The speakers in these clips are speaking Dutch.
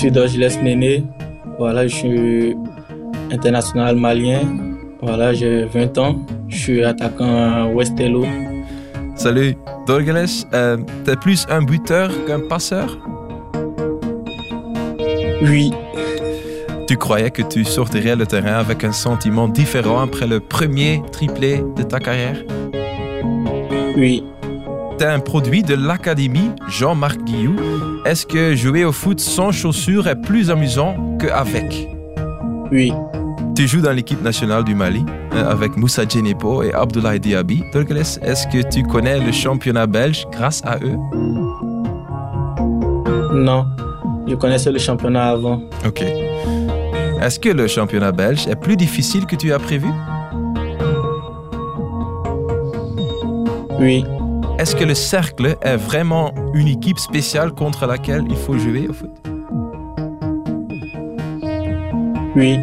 Suis Dorgeles Néné. Voilà, je suis international malien. Voilà, j'ai 20 ans. Je suis attaquant à Westello. Salut, Dorgeles. Euh, T'es plus un buteur qu'un passeur? Oui, Tu croyais que tu sortirais le terrain avec un sentiment différent après le premier triplé de ta carrière? Oui, T'es un produit de l'Académie Jean-Marc Guillou. Est-ce que jouer au foot sans chaussures est plus amusant qu'avec oui, Tu joues dans l'équipe nationale du Mali euh, avec Moussa Djenepo et Abdoulaye Diaby. Dorgeles, est-ce que tu connais le championnat belge grâce à eux? Non. Je connaissais le championnat avant. Ok. Est-ce que le championnat belge est plus difficile que tu as prévu? Oui, Est-ce que le cercle est vraiment une équipe spéciale contre laquelle il faut jouer au foot? Oui,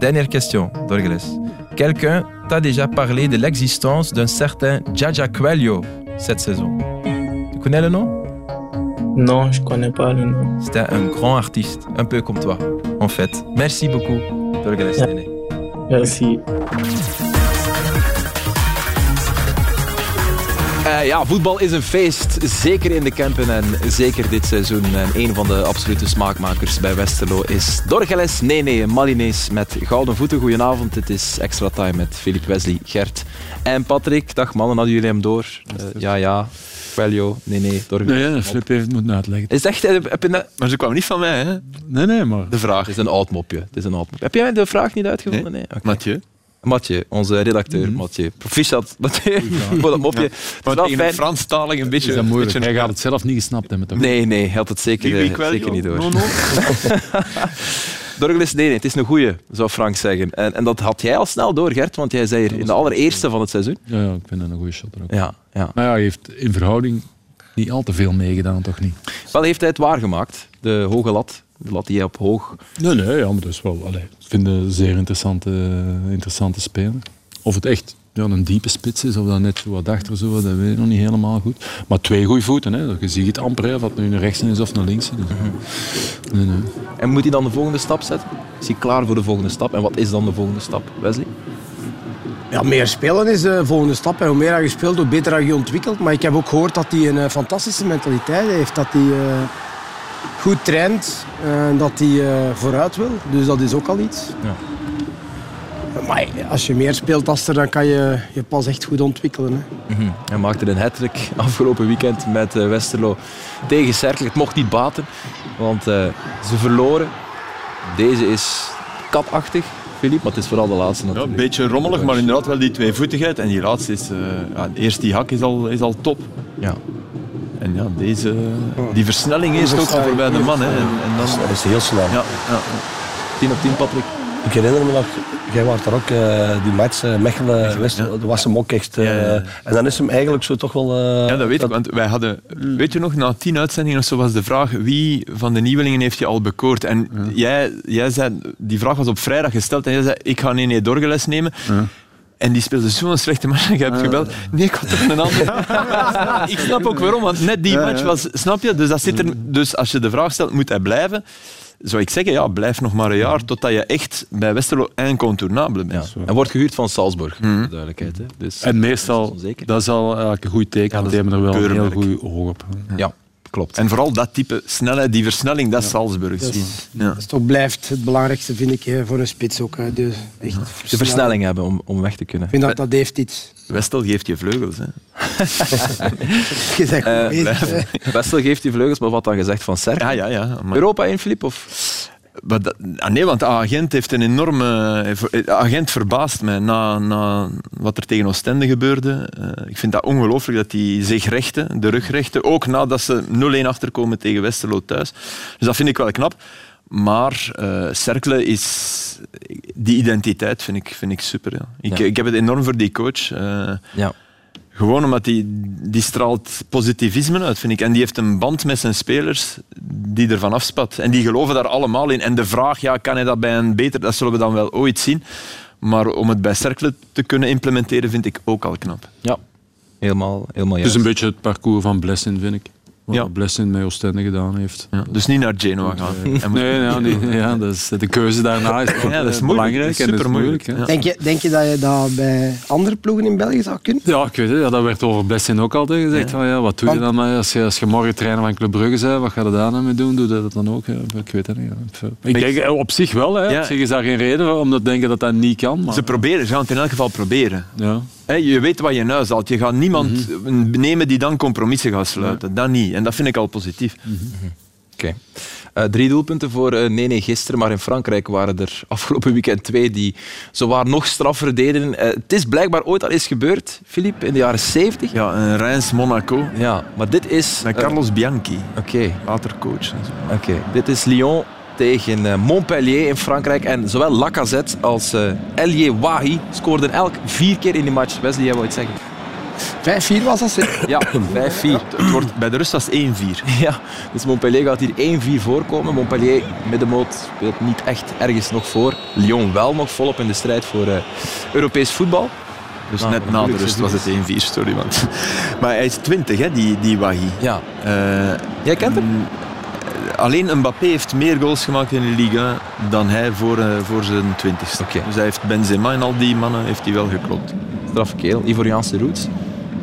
Dernière question, Dorgeles. Quelqu'un t'a déjà parlé de l'existence d'un certain Jaja Coelho cette saison? Tu connais le nom? Non, je connais pas le nom. C'était un grand artiste, un peu comme toi, en fait. Merci beaucoup. Nene. Merci. Eh, ja, voetbal is een feest. Zeker in de Kempen en zeker dit seizoen. En een van de absolute smaakmakers bij Westerlo is Dorgeles Nene, Malinees met gouden voeten. Goedenavond, het is Extra Time met Philippe Wesley, Gert en Patrick. Dag mannen, hadden jullie hem door? Eh, ja, ja. Quelio, Nene, Dorgeles. Nee, ja, Flip heeft het moeten uitleggen. Is echt, eh, heb je net- Maar ze kwam niet van mij, hè? Nee, nee, maar... De vraag. Het is een oud mopje. Het is een oud mopje. Heb jij de vraag niet uitgevonden? Nee. Oké. Mathieu. Mathieu, onze redacteur Mhm. Mathieu. Proficiat, Mathieu, voor dat mopje. Het is Maar wel fijn- een Franstalig een beetje... Is dat moeilijk? beetje- Jij gaat het zelf niet gesnapt hebben, toch? Nee, nee, hij had het zeker, Wie- wie eh, zeker joh? niet door. No, nee, nee, het is een goeie, zou Frank zeggen. En, en dat had jij al snel door, Gert, want jij zei hier in de allereerste van het seizoen. Ja, ja, ik vind dat een goede shotter ook. Ja, ja. Maar ja, hij heeft in verhouding niet al te veel meegedaan, toch niet? Wel heeft hij het waargemaakt, de hoge lat. De lat die hij op hoog... Nee, nee, ja, maar dat is wel... Allee, ik vind het een zeer interessante, interessante speler. Of het echt ja, een diepe spits is, of dat net zo wat achter zo, dat weet ik nog niet helemaal goed. Maar twee goede voeten, hè. je ziet het amper, hè, of het nu een rechtse is of een linkse. Dus, nee, nee. En moet hij dan de volgende stap zetten? Is hij klaar voor de volgende stap? En wat is dan de volgende stap, Wesley? Ja, meer spelen is de volgende stap. En hoe meer hij speelt, hoe beter hij je ontwikkelt. Maar ik heb ook gehoord dat hij een eh, fantastische mentaliteit heeft. Dat hij eh, goed traint en dat hij eh, vooruit wil. Dus dat is ook al iets. Ja. Maar als je meer speelt als er, dan kan je je pas echt goed ontwikkelen. Hè. Hij maakte een hat-trick afgelopen weekend met eh, Westerlo tegen Cercle. Het mocht niet baten, want eh, ze verloren. Deze is katachtig, Filip, maar het is vooral de laatste Ja, een beetje rommelig, maar inderdaad wel die tweevoetigheid. En die laatste is... eh, ja, eerst die hak is al, is al top. Ja. En ja, deze... Die versnelling is ook voorbij de man. Hè. En, en dan, Dat is heel snel. ja, ja. 10 op 10, Patrick. Ik herinner me nog, jij was daar ook, eh, die match uh, Mechelen, West, dat was hem ook echt. eh, Ja, ja, ja. En dan is hem eigenlijk zo toch wel... eh, Ja, dat weet ik. Want wij hadden, weet je nog, na tien uitzendingen of zo was de vraag wie van de nieuwelingen heeft je al bekoord? En jij, jij zei, die vraag was op vrijdag gesteld en jij zei, ik ga Nene Dorgeles nemen. En die speelde zo'n slechte match en je hebt gebeld. Nee, ik had toch een andere. ik snap ook waarom, want net die match was, snap je? Dus, dat zit er, dus als je de vraag stelt, moet hij blijven? Zou ik zeggen, ja, blijf nog maar een jaar totdat je echt bij Westerlo incontournabele Ja. bent. Hij wordt gehuurd van Salzburg, voor de duidelijkheid. Hè. Dus, En meestal, dat is dat is al een goed teken, Ja, want dat die hebben er wel een heel goed oog op. Ja, klopt. En vooral dat type snelheid, die versnelling, dat is Salzburg. Is, Ja. dat is toch blijft het belangrijkste, vind ik, voor een spits ook. De, echt de versnelling hebben om, om weg te kunnen. Ik vind dat dat heeft iets. Westel geeft je vleugels. Hè. Je zegt Eh. Wessel geeft die vleugels, maar wat dan gezegd van Cercle? Ja, ja, ja. Maar Europa in, Filip? Of? Ah nee, want de agent heeft een enorme... De agent verbaast mij na, na wat er tegen Oostende gebeurde. Eh, ik vind dat ongelooflijk dat hij zich rechte, de rug rechte, ook nadat ze 0-1 achterkomen tegen Westerlo thuis. Dus dat vind ik wel knap. Maar eh Cercle is... Die identiteit vind ik, vind ik super. Ja. Ik, Ja. ik heb het enorm voor die coach. Eh, Ja. Gewoon omdat die, die straalt positivisme uit, vind ik. En die heeft een band met zijn spelers die ervan afspat. En die geloven daar allemaal in. En de vraag, ja, kan hij dat bij een beter... Dat zullen we dan wel ooit zien. Maar om het bij Cercle te kunnen implementeren, vind ik ook al knap. ja. Helemaal, helemaal Het is juist. een beetje het parcours van Blessin, vind ik. Wat Ja. Blessin met Oostende gedaan heeft. Ja. Dus niet naar Genoa gaan. En Nee, ja, nee, ja, dat is, de keuze daarna is, Ja, dat is moeilijk. belangrijk. Dat is en dat is supermoeilijk, hè. ja. Denk je, denk je dat je dat bij andere ploegen in België zou kunnen? Ja, ik weet het. Ja, dat werd over Blessin ook altijd gezegd. Van, ja, wat doe je Want- dan als je, als je morgen trainer van Club Brugge bent? Wat ga je daar dan mee doen? Doe je dat dan ook? Ja, ik weet het niet. ja. Ik denk eh, op zich wel. Hè. Ja. Op zich is daar geen reden om te denken dat dat niet kan. Maar, Ze proberen, ze gaan het in elk geval proberen. ja. Je weet wat je in huis haalt. Je gaat niemand nemen die dan compromissen gaat sluiten. Dat niet. En dat vind ik al positief. Oké. Eh, drie doelpunten voor eh Nene gisteren, maar in Frankrijk waren er afgelopen weekend twee die zowaar nog straffer deden. Eh, het is blijkbaar ooit al eens gebeurd, Filip, in de jaren 70. Ja, een Reims-Monaco Ja, maar dit is... met Carlos Bianchi, Oké, later coach. oké. Dit is Lyon tegen eh, Montpellier in Frankrijk. En zowel Lacazette als eh Elie Wahi scoorden elk vier keer in die match. Wesley, jij wou iets zeggen? 5-4 was dat? Ja, 5-4. Het wordt, bij de rust was het 1-4. Ja, dus Montpellier gaat hier 1-4 voorkomen. Montpellier, middenmoot, speelt niet echt ergens nog voor. Lyon wel nog volop in de strijd voor eh, Europees voetbal. Dus Nou, net na de rust was het 1-4, sorry. Want... Maar hij is 20, hè, die, die Wahi. Ja. Eh, Jij kent hem? Alleen Mbappé heeft meer goals gemaakt in de Liga dan hij voor, eh, voor zijn 20ste. Oké. Dus hij heeft Benzema en al die mannen heeft hij wel geklopt. Straffe kerel, Ivoriaanse roots.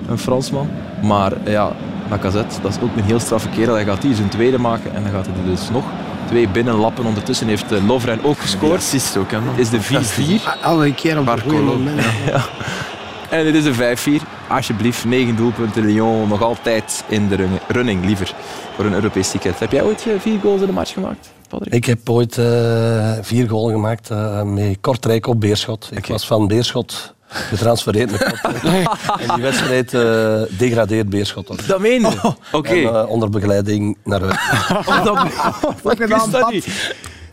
Een Fransman. Maar ja, Lacazette, dat is ook een heel straffe kerel. Hij gaat hier zijn tweede maken en dan gaat hij er dus nog twee binnenlappen. Ondertussen heeft eh, Lovren ook gescoord. assist ook, hè. man. Het is de 4-4. Elke keer op de goede moment. En dit is een 5-4. Alsjeblieft, 9 doelpunten. Lyon nog altijd in de running, liever voor een Europees ticket. Heb jij ooit eh, vier goals in de match gemaakt, Patrick? Ik heb ooit eh, vier goals gemaakt eh, met Kortrijk op Beerschot. Ik was van Beerschot getransfereerd naar Kortrijk. en die wedstrijd eh, degradeert Beerschot. ook. Dat meen je? Oké. En, eh, onder begeleiding naar huis. Oh, dat, Wat ik wist dat niet.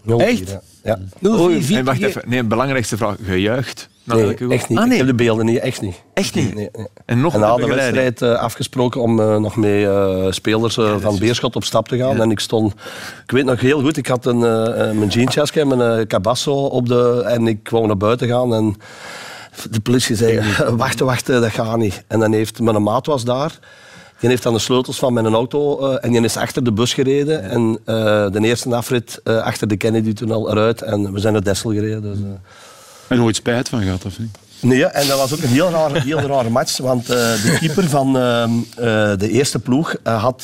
0-4, Echt? Ja. ja. 0-4. Nee, wacht even. Nee, belangrijkste vraag. Gejuicht? Nee, echt niet. Ah, Ik nee. heb de beelden niet, echt niet. Echt niet? Nee, nee. En nog En een na de wedstrijd eh, afgesproken om eh, nog met eh, spelers van Beerschot op stap te gaan. Ja. En ik stond, ik weet nog heel goed, ik had een, mijn jeansjasje en mijn cabasso op de, en ik wou naar buiten gaan. En de politie zei, wacht, wacht, dat gaat niet. En dan heeft, mijn maat was daar. Die heeft dan de sleutels van mijn auto en die is achter de bus gereden. En de eerste afrit achter de Kennedy-tunnel eruit. En we zijn naar Dessel gereden. Dus. En nooit spijt van gehad, of niet? Nee, en dat was ook een heel rare, heel rare match, want eh, de keeper van ehm, eh, de eerste ploeg eh, had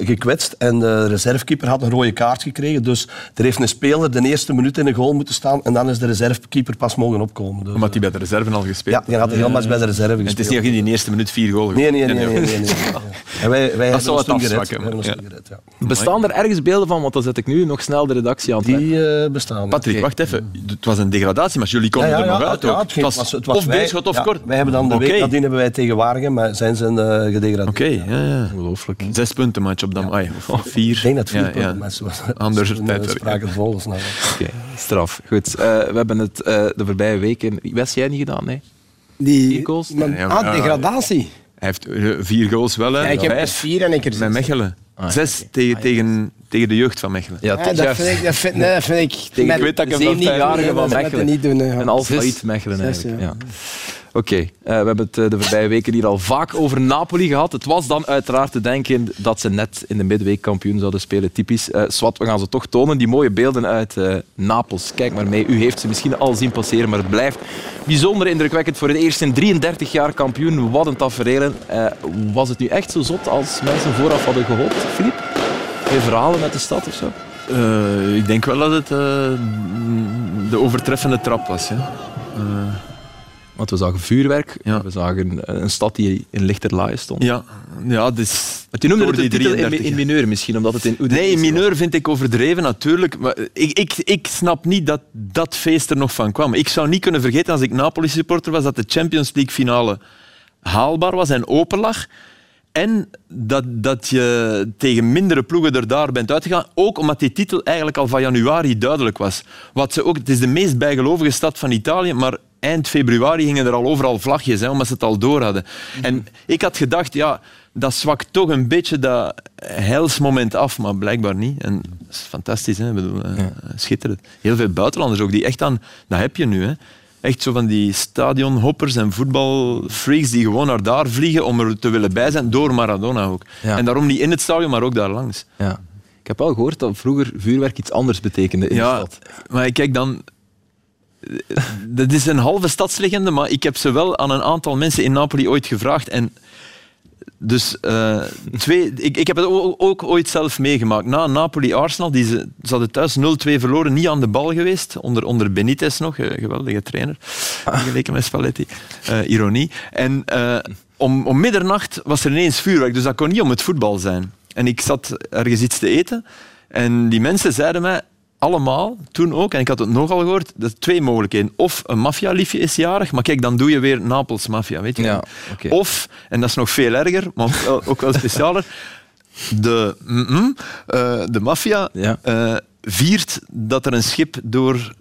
gekwetst en de reservekeeper had een rode kaart gekregen. Dus er heeft een speler de eerste minuut in de goal moeten staan en dan is de reservekeeper pas mogen opkomen. Dus, Omdat hij bij de reserve al gespeeld ja, die had de hele match bij de reserve En gespeeld. het is niet dat in die eerste minuut vier goal Nee, nee, nee. nee, nee, nee, nee. En wij, wij hebben zal ons het toen gered. hebben ja. gered, ja. Bestaan er ergens beelden van? Want dan zet ik nu nog snel de redactie aan. Die eh, bestaan. Patrick, wacht even. Het was een degradatiematch. Jullie konden er nog uit. ja, ook. het, ging- Het was, was, het was of wij- Beerschot of ja, Kort. Wij hebben dan de week nadien hebben wij tegen Waregem, maar zijn ze eh, gedegradeerd. Oké, ja, ja. Ongelooflijk. Zes punten match op dat. Ai, of vier. Ik denk dat het vier Ja, punten ja. match was. Anders tijd, spraken volgens nou. Oké, straf. Goed. Eh, we hebben het eh, de voorbije weken... West jij niet gedaan, nee? Die, Vier goals? Ja, ah, degradatie. Hij heeft vier goals wel, hè. Ja, ik heb er Vijf vier en ik er met zes. Mechelen. Zes tegen, tegen, tegen de jeugd van Mechelen. Ja, dat, vind ik, dat, vind, nee, dat vind ik... Tegen ik weet dat ik hem zeer wel niet vijf doen, jarigen hè, van Mechelen. niet doen. al failliet Mechelen Zes, eigenlijk. ja. Oké, eh, we hebben het eh, de voorbije weken hier al vaak over Napoli gehad. Het was dan uiteraard te denken dat ze net in de midweek kampioen zouden spelen. Typisch. Eh Swat, we gaan ze toch tonen. Die mooie beelden uit eh, Napels. Kijk maar mee. U heeft ze misschien al zien passeren, maar het blijft bijzonder indrukwekkend voor het eerst in 33 jaar kampioen. Wat een tafereel. Was het nu echt zo zot als mensen vooraf hadden gehoopt, Filip? Geen verhalen met de stad of zo? Ik denk wel dat het de overtreffende trap was. Ja. Eh, Want we zagen vuurwerk, Ja. we zagen een stad die in lichter laaien stond. Ja, ja dus... Maar je noemde het die titel in, 33, in ja. mineur misschien, omdat het in Nee, in mineur vind ik overdreven natuurlijk. Maar ik, ik, ik snap niet dat dat feest er nog van kwam. Ik zou niet kunnen vergeten als ik Napoli-supporter was dat de Champions League finale haalbaar was en open lag. En dat, dat je tegen mindere ploegen er daar bent uitgegaan. Ook omdat die titel eigenlijk al van januari duidelijk was. Wat ze ook, het is de meest bijgelovige stad van Italië, maar eind februari gingen er al overal vlagjes, hè, omdat ze het al door hadden. En ik had gedacht, ja, dat zwakt toch een beetje dat heilsmoment af, maar blijkbaar niet. En dat is fantastisch, hè? Ik bedoel, eh, schitterend. Heel veel buitenlanders ook, die echt aan... Dat heb je nu, hè. Echt zo van die stadionhoppers en voetbalfreaks die gewoon naar daar vliegen om er te willen bij zijn, door Maradona ook. Ja. En daarom niet in het stadion, maar ook daar langs. Ja. Ik heb wel gehoord dat vroeger vuurwerk iets anders betekende in de Ja, stad. maar kijk dan... Dat is een halve stadslegende, maar ik heb ze wel aan een aantal mensen in Napoli ooit gevraagd. En dus eh, twee, ik, ik heb het ook ooit zelf meegemaakt. Na Napoli-Arsenal, die ze, hadden thuis 0-2 verloren, niet aan de bal geweest. Onder, onder Benitez nog, eh, geweldige trainer. Geleken met Spalletti. Eh, ironie. En om, om middernacht was er ineens vuurwerk, dus dat kon niet om het voetbal zijn. En ik zat ergens iets te eten en die mensen zeiden mij allemaal, toen ook, en ik had het nogal gehoord, dat twee mogelijkheden. Of een maffialiefje is jarig, maar kijk, dan doe je weer Napels maffia, weet je. Ja. Of, en dat is nog veel erger, maar ook wel, ook wel specialer, de, eh, de maffia Ja. eh, viert dat er een schip door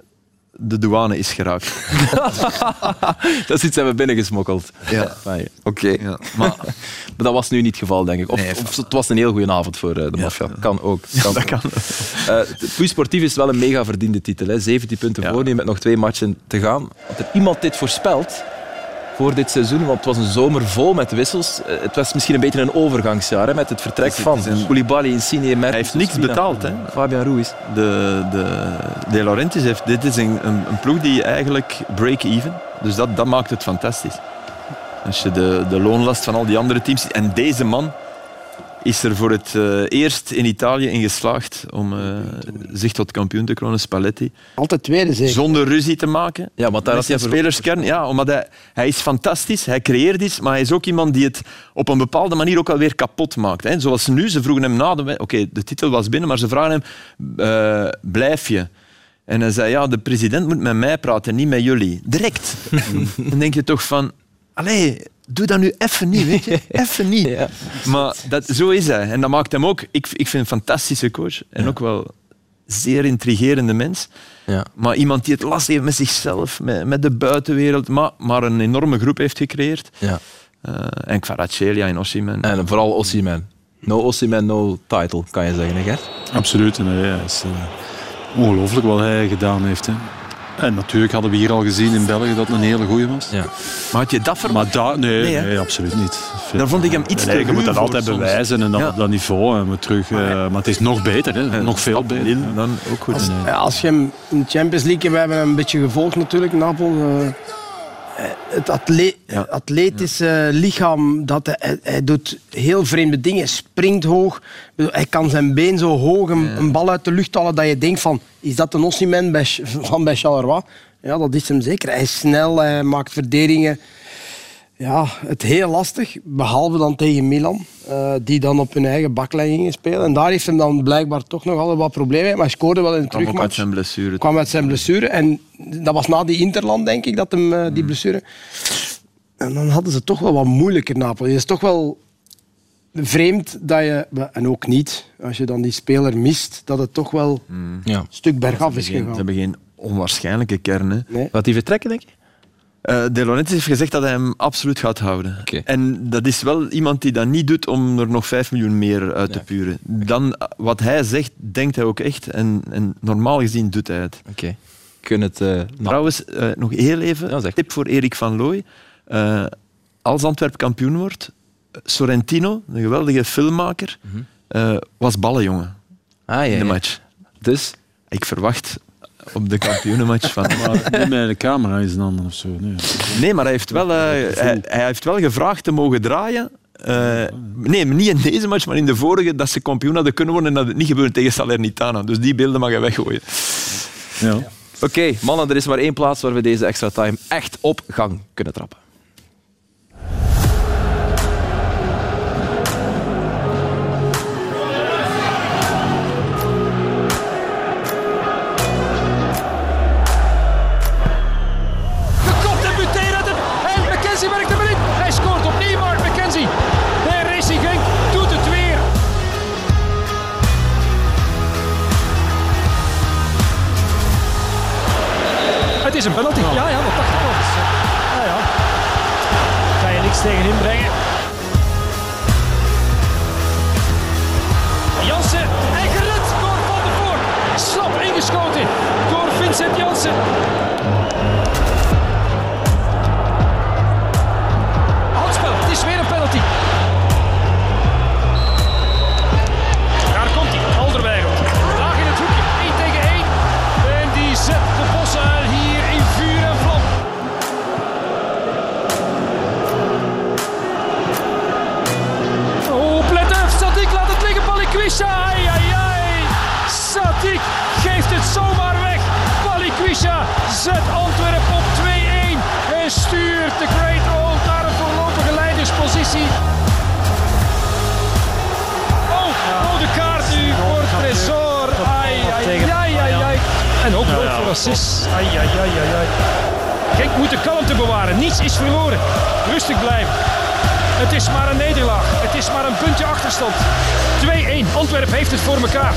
de douane is geraakt. Dat is iets dat we binnengesmokkeld. Ja. Oké. Ja, maar Maar dat was nu niet het geval, denk ik. Of, Nee, of het was een heel goede avond voor eh, de maffia. Kan ook. Kan dat ook. kan. Eh, Sportief is wel een mega verdiende titel. Hè. 17 punten voor nu met nog twee matchen te gaan. Had er iemand dit voorspeld voor dit seizoen? Want het was een zomer vol met wissels. Eh, Het was misschien een beetje een overgangsjaar hè, met het vertrek Het van een- Koulibaly, Insigne, Mertens. Hij heeft niks Ospina, betaald, hè. Fabian Ruiz. De, de, de Laurentiis heeft... Dit is een, een, een ploeg die eigenlijk break-even. Dus dat, dat maakt het fantastisch. Als je de, de loonlast van al die andere teams ziet. En deze man is er voor het eh, eerst in Italië in geslaagd om eh, zich tot kampioen te kronen, Spalletti. Altijd tweede zeker. Zonder ruzie te maken. Ja, want daar had hij spelerskern. Ja, omdat hij, hij is fantastisch, hij creëert iets, maar hij is ook iemand die het op een bepaalde manier ook alweer kapot maakt. Hè. Zoals nu, ze vroegen hem na de... Oké, de titel was binnen, maar ze vragen hem, eh, blijf je? En hij zei, ja, de president moet met mij praten, niet met jullie. Direct. Dan denk je toch van, allee, doe dat nu even niet, weet je. Even niet. Ja. Maar dat, zo is hij. En dat maakt hem ook... Ik, ik vind een fantastische coach. En ook wel zeer intrigerende mens. Ja. Maar iemand die het last heeft met zichzelf, met, met de buitenwereld, maar, maar een enorme groep heeft gecreëerd. Ja. Eh, en Kvaratskhelia en Osimhen. En vooral Osimhen. No Osimhen, no title, kan je zeggen, hè, Gert? Absoluut. En, ja, het is eh, ongelooflijk wat hij gedaan heeft. Hè. En natuurlijk hadden we hier al gezien in België dat het een hele goeie was. Ja. Maar had je dat verwacht? Maar nee, Nee, absoluut niet. Daar vond ik hem iets Nee, te Je moet dat altijd soms. bewijzen en dan Ja. op dat niveau. En we terug, eh, maar het is nog beter, hè. nog veel beter. Dan ook goed. Als, ja, als je hem in de Champions League, we hebben hem een beetje gevolgd natuurlijk, Napel. Het atle Ja. atletische lichaam, dat hij, doet heel vreemde dingen. Hij springt hoog. Hij kan zijn been zo hoog een, een bal uit de lucht halen dat je denkt van, is dat een Ch- van bij Charleroi? Ja, dat is hem zeker. Hij is snel, hij maakt verdedigingen. Ja, het heel lastig, behalve dan tegen Milan, eh, die dan op hun eigen baklijn gingen spelen. En daar heeft hem dan blijkbaar toch nog altijd wat problemen mee, maar hij scoorde wel in de kwam ook uit terugmatch. zijn blessure. kwam uit zijn blessure. En dat was na die Interland, denk ik, dat hem eh, die blessure... En dan hadden ze toch wel wat moeilijker, Napoli. Het is toch wel vreemd dat je... En ook niet, als je dan die speler mist, dat het toch wel Ja. een stuk bergaf is gegaan. ze hebben geen onwaarschijnlijke kern. Hè. Nee. Gaat hij vertrekken, denk je? Eh, De Laurentiis heeft gezegd dat hij hem absoluut gaat houden. En dat is wel iemand die dat niet doet om er nog 5 miljoen meer uit te puren. Dan, wat hij zegt, denkt hij ook echt. En, en normaal gezien doet hij het. Oké. Het... na- Trouwens, eh, nog heel even, Ja, tip voor Erik van Looy. Als Antwerp kampioen wordt, Sorrentino, een geweldige filmmaker, eh, was ballenjongen ah, ja, in de ja. match. Dus... Ik verwacht op de kampioenenmatch van... Maar niet met de camera is een ander of zo. Nee. Nee, maar hij heeft wel, eh, hij, hij heeft wel gevraagd te mogen draaien. Eh, nee, niet in deze match, maar in de vorige, dat ze kampioen hadden kunnen worden en dat het niet gebeurde tegen Salernitana. Dus die beelden mag je weggooien. Ja. Oké, mannen, er is maar één plaats waar we deze extra time echt op gang kunnen trappen. Assist. Ai, ai, ai, ai, ai. Genk moet de kalmte bewaren. Niets is verloren. Rustig blijven. Het is maar een nederlaag. Het is maar een puntje achterstand. 2-1. Antwerpen heeft het voor elkaar.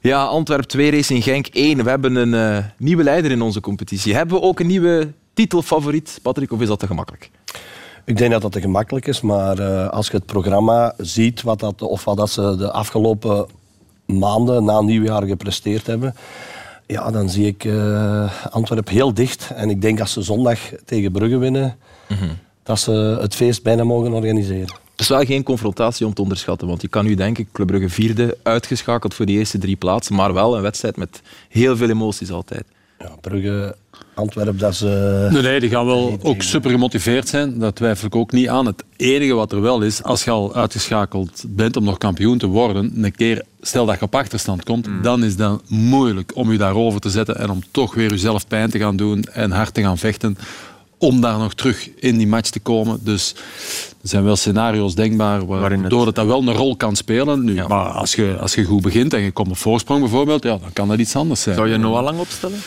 Ja, Antwerp 2, Racing Genk 1. We hebben een eh, nieuwe leider in onze competitie. Hebben we ook een nieuwe titelfavoriet, Patrick, of is dat te gemakkelijk? Ik denk dat dat te gemakkelijk is, maar eh, als je het programma ziet, wat dat, of wat dat ze de afgelopen maanden na nieuwjaar gepresteerd hebben, ja, dan zie ik eh Antwerpen heel dicht. En ik denk als ze zondag tegen Brugge winnen, dat ze het feest bijna mogen organiseren. Het is wel geen confrontatie om te onderschatten, want je kan nu denken, Club Brugge vierde, uitgeschakeld voor die eerste drie plaatsen, maar wel een wedstrijd met heel veel emoties altijd. Ja, Brugge, Antwerpen, dat is... eh, Nee, nee, die gaan wel ook super gemotiveerd zijn. Dat twijfel ik ook niet aan. Het enige wat er wel is, als je al uitgeschakeld bent om nog kampioen te worden, een keer, stel dat je op achterstand komt, dan is dat moeilijk om je daarover te zetten en om toch weer jezelf pijn te gaan doen en hard te gaan vechten om daar nog terug in die match te komen. Dus er zijn wel scenario's denkbaar waardoor het dat wel een rol kan spelen. Nu, Maar als je, als je goed begint en je komt op voorsprong bijvoorbeeld, ja, dan kan dat iets anders zijn. Zou je Noah Lang opstellen?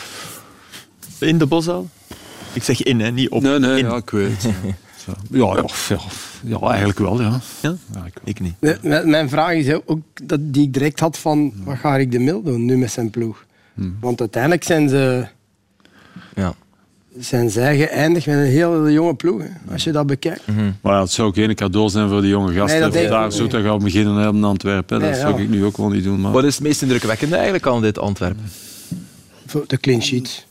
In de boszaal? Ik zeg in, hè, niet op. Nee, nee, In. ja, ik weet. Ja, ja, ja, ja, eigenlijk wel, ja. Ja? ja ik, Ik niet. Nee, mijn- Mijn vraag is ook dat die ik direct had van wat ga ik de Mil doen nu met zijn ploeg? Want uiteindelijk zijn ze Ja. zijn zij geëindigd met een hele jonge ploeg. hè, Als je dat bekijkt. Maar ja, het zou geen cadeau zijn voor die jonge gasten. Nee, dat daar ook zo te gaan beginnen in Antwerpen. Nee, dat zou ja. ik nu ook wel niet doen. Maar... Wat is het meest indrukwekkende eigenlijk aan dit Antwerpen? Voor De clean sheet.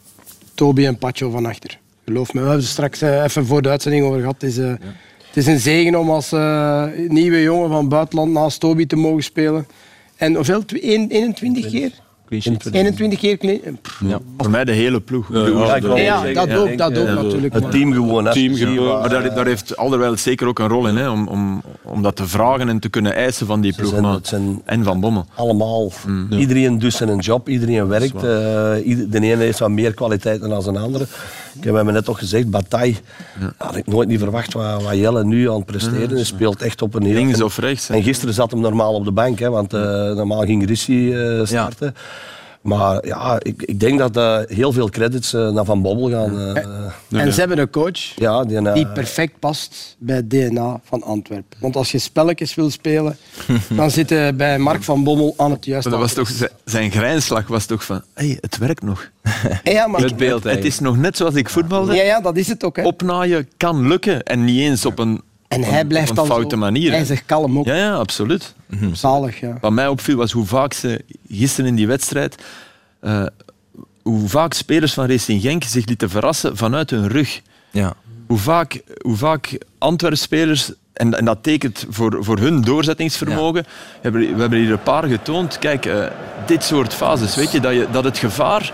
Toby en Pacho van achter. Geloof me, we hebben straks eh, even voor de uitzending over gehad. Het is, eh, het is een zegen om als eh, nieuwe jongen van buitenland naast Toby te mogen spelen. En hoeveel? Tw- een- 21 keer? Clean sheet. 21 keer clean pff. Voor mij de hele ploeg. Ja, ja, ik wou Ja, zeggen, dat ja, ook, dat ook ja, natuurlijk. Het maar- team gewoon. hè. Team gewoon. Maar daar, daar heeft Alderweireld zeker ook een rol in, hè, om, om, om dat te vragen en te kunnen eisen van die ploeg. zijn- maar- het zijn En van Bommel. allemaal. Iedereen doet zijn job, iedereen werkt. eh, ieder- de ene heeft wat meer kwaliteiten dan de andere. Ik heb hem net toch gezegd, Bataille. Had ik nooit niet verwacht wat, wat Jelle nu aan het presteren is. speelt echt op een heel... Links of rechts. hè. En gisteren zat hem normaal op de bank, hè, want eh, normaal ging Rissi eh, starten. Maar ja, ik, ik denk dat eh, heel veel credits eh, naar Van Bommel gaan. eh, En ze hebben een coach ja, die, die perfect past bij het DNA van Antwerpen. Want als je spelletjes wil spelen, dan zit je bij Mark van Bommel aan het juiste dat was toch, zijn- grijnslag was toch van, hey, het werkt nog. Ja, maar, Het beeld Het is nog net zoals ik voetbalde. ja, ja, dat is het ook. Hè. Opnaaien kan lukken en niet eens op een, en op hij een- blijft op dan een foute zo manier. hè. ijzig kalm ook. Ja, ja, absoluut. Zalig, ja. Wat mij opviel was hoe vaak ze gisteren in die wedstrijd, eh, hoe vaak spelers van Racing Genk zich lieten verrassen vanuit hun rug. Ja. Hoe vaak, hoe vaak Antwerp-spelers, en, en dat tekent voor, voor hun doorzettingsvermogen, hebben, we hebben hier een paar getoond. Kijk, eh, dit soort fases, weet je, dat, je, dat het gevaar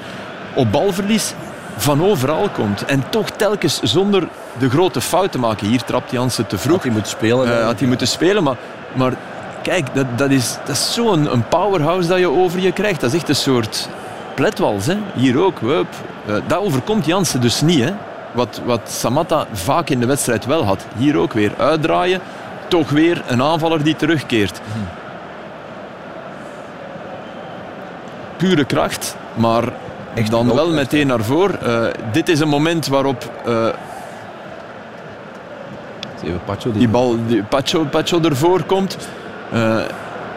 op balverlies van overal komt. En toch telkens zonder de grote fout te maken. Hier trapt Jansen te vroeg. Had hij moeten spelen, Eh, had hij moeten spelen, maar, maar kijk, dat, dat is, dat is zo'n een powerhouse dat je over je krijgt. Dat is echt een soort pletwals. Hè? Hier ook. Hup. Eh, dat overkomt Jansen dus niet. Hè? Wat, wat Samatta vaak in de wedstrijd wel had. Hier ook weer uitdraaien. Toch weer een aanvaller die terugkeert. Pure kracht, maar dan wel meteen naar voren. Eh, dit is een moment waarop eh, Even Pacho die die bal, die Pacho, Pacho ervoor komt. Eh,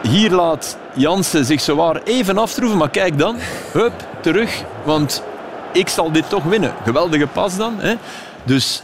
hier laat Jansen zich zowaar even aftroeven, maar kijk dan, hup, terug, want ik zal dit toch winnen. Geweldige pas dan. Hè? Dus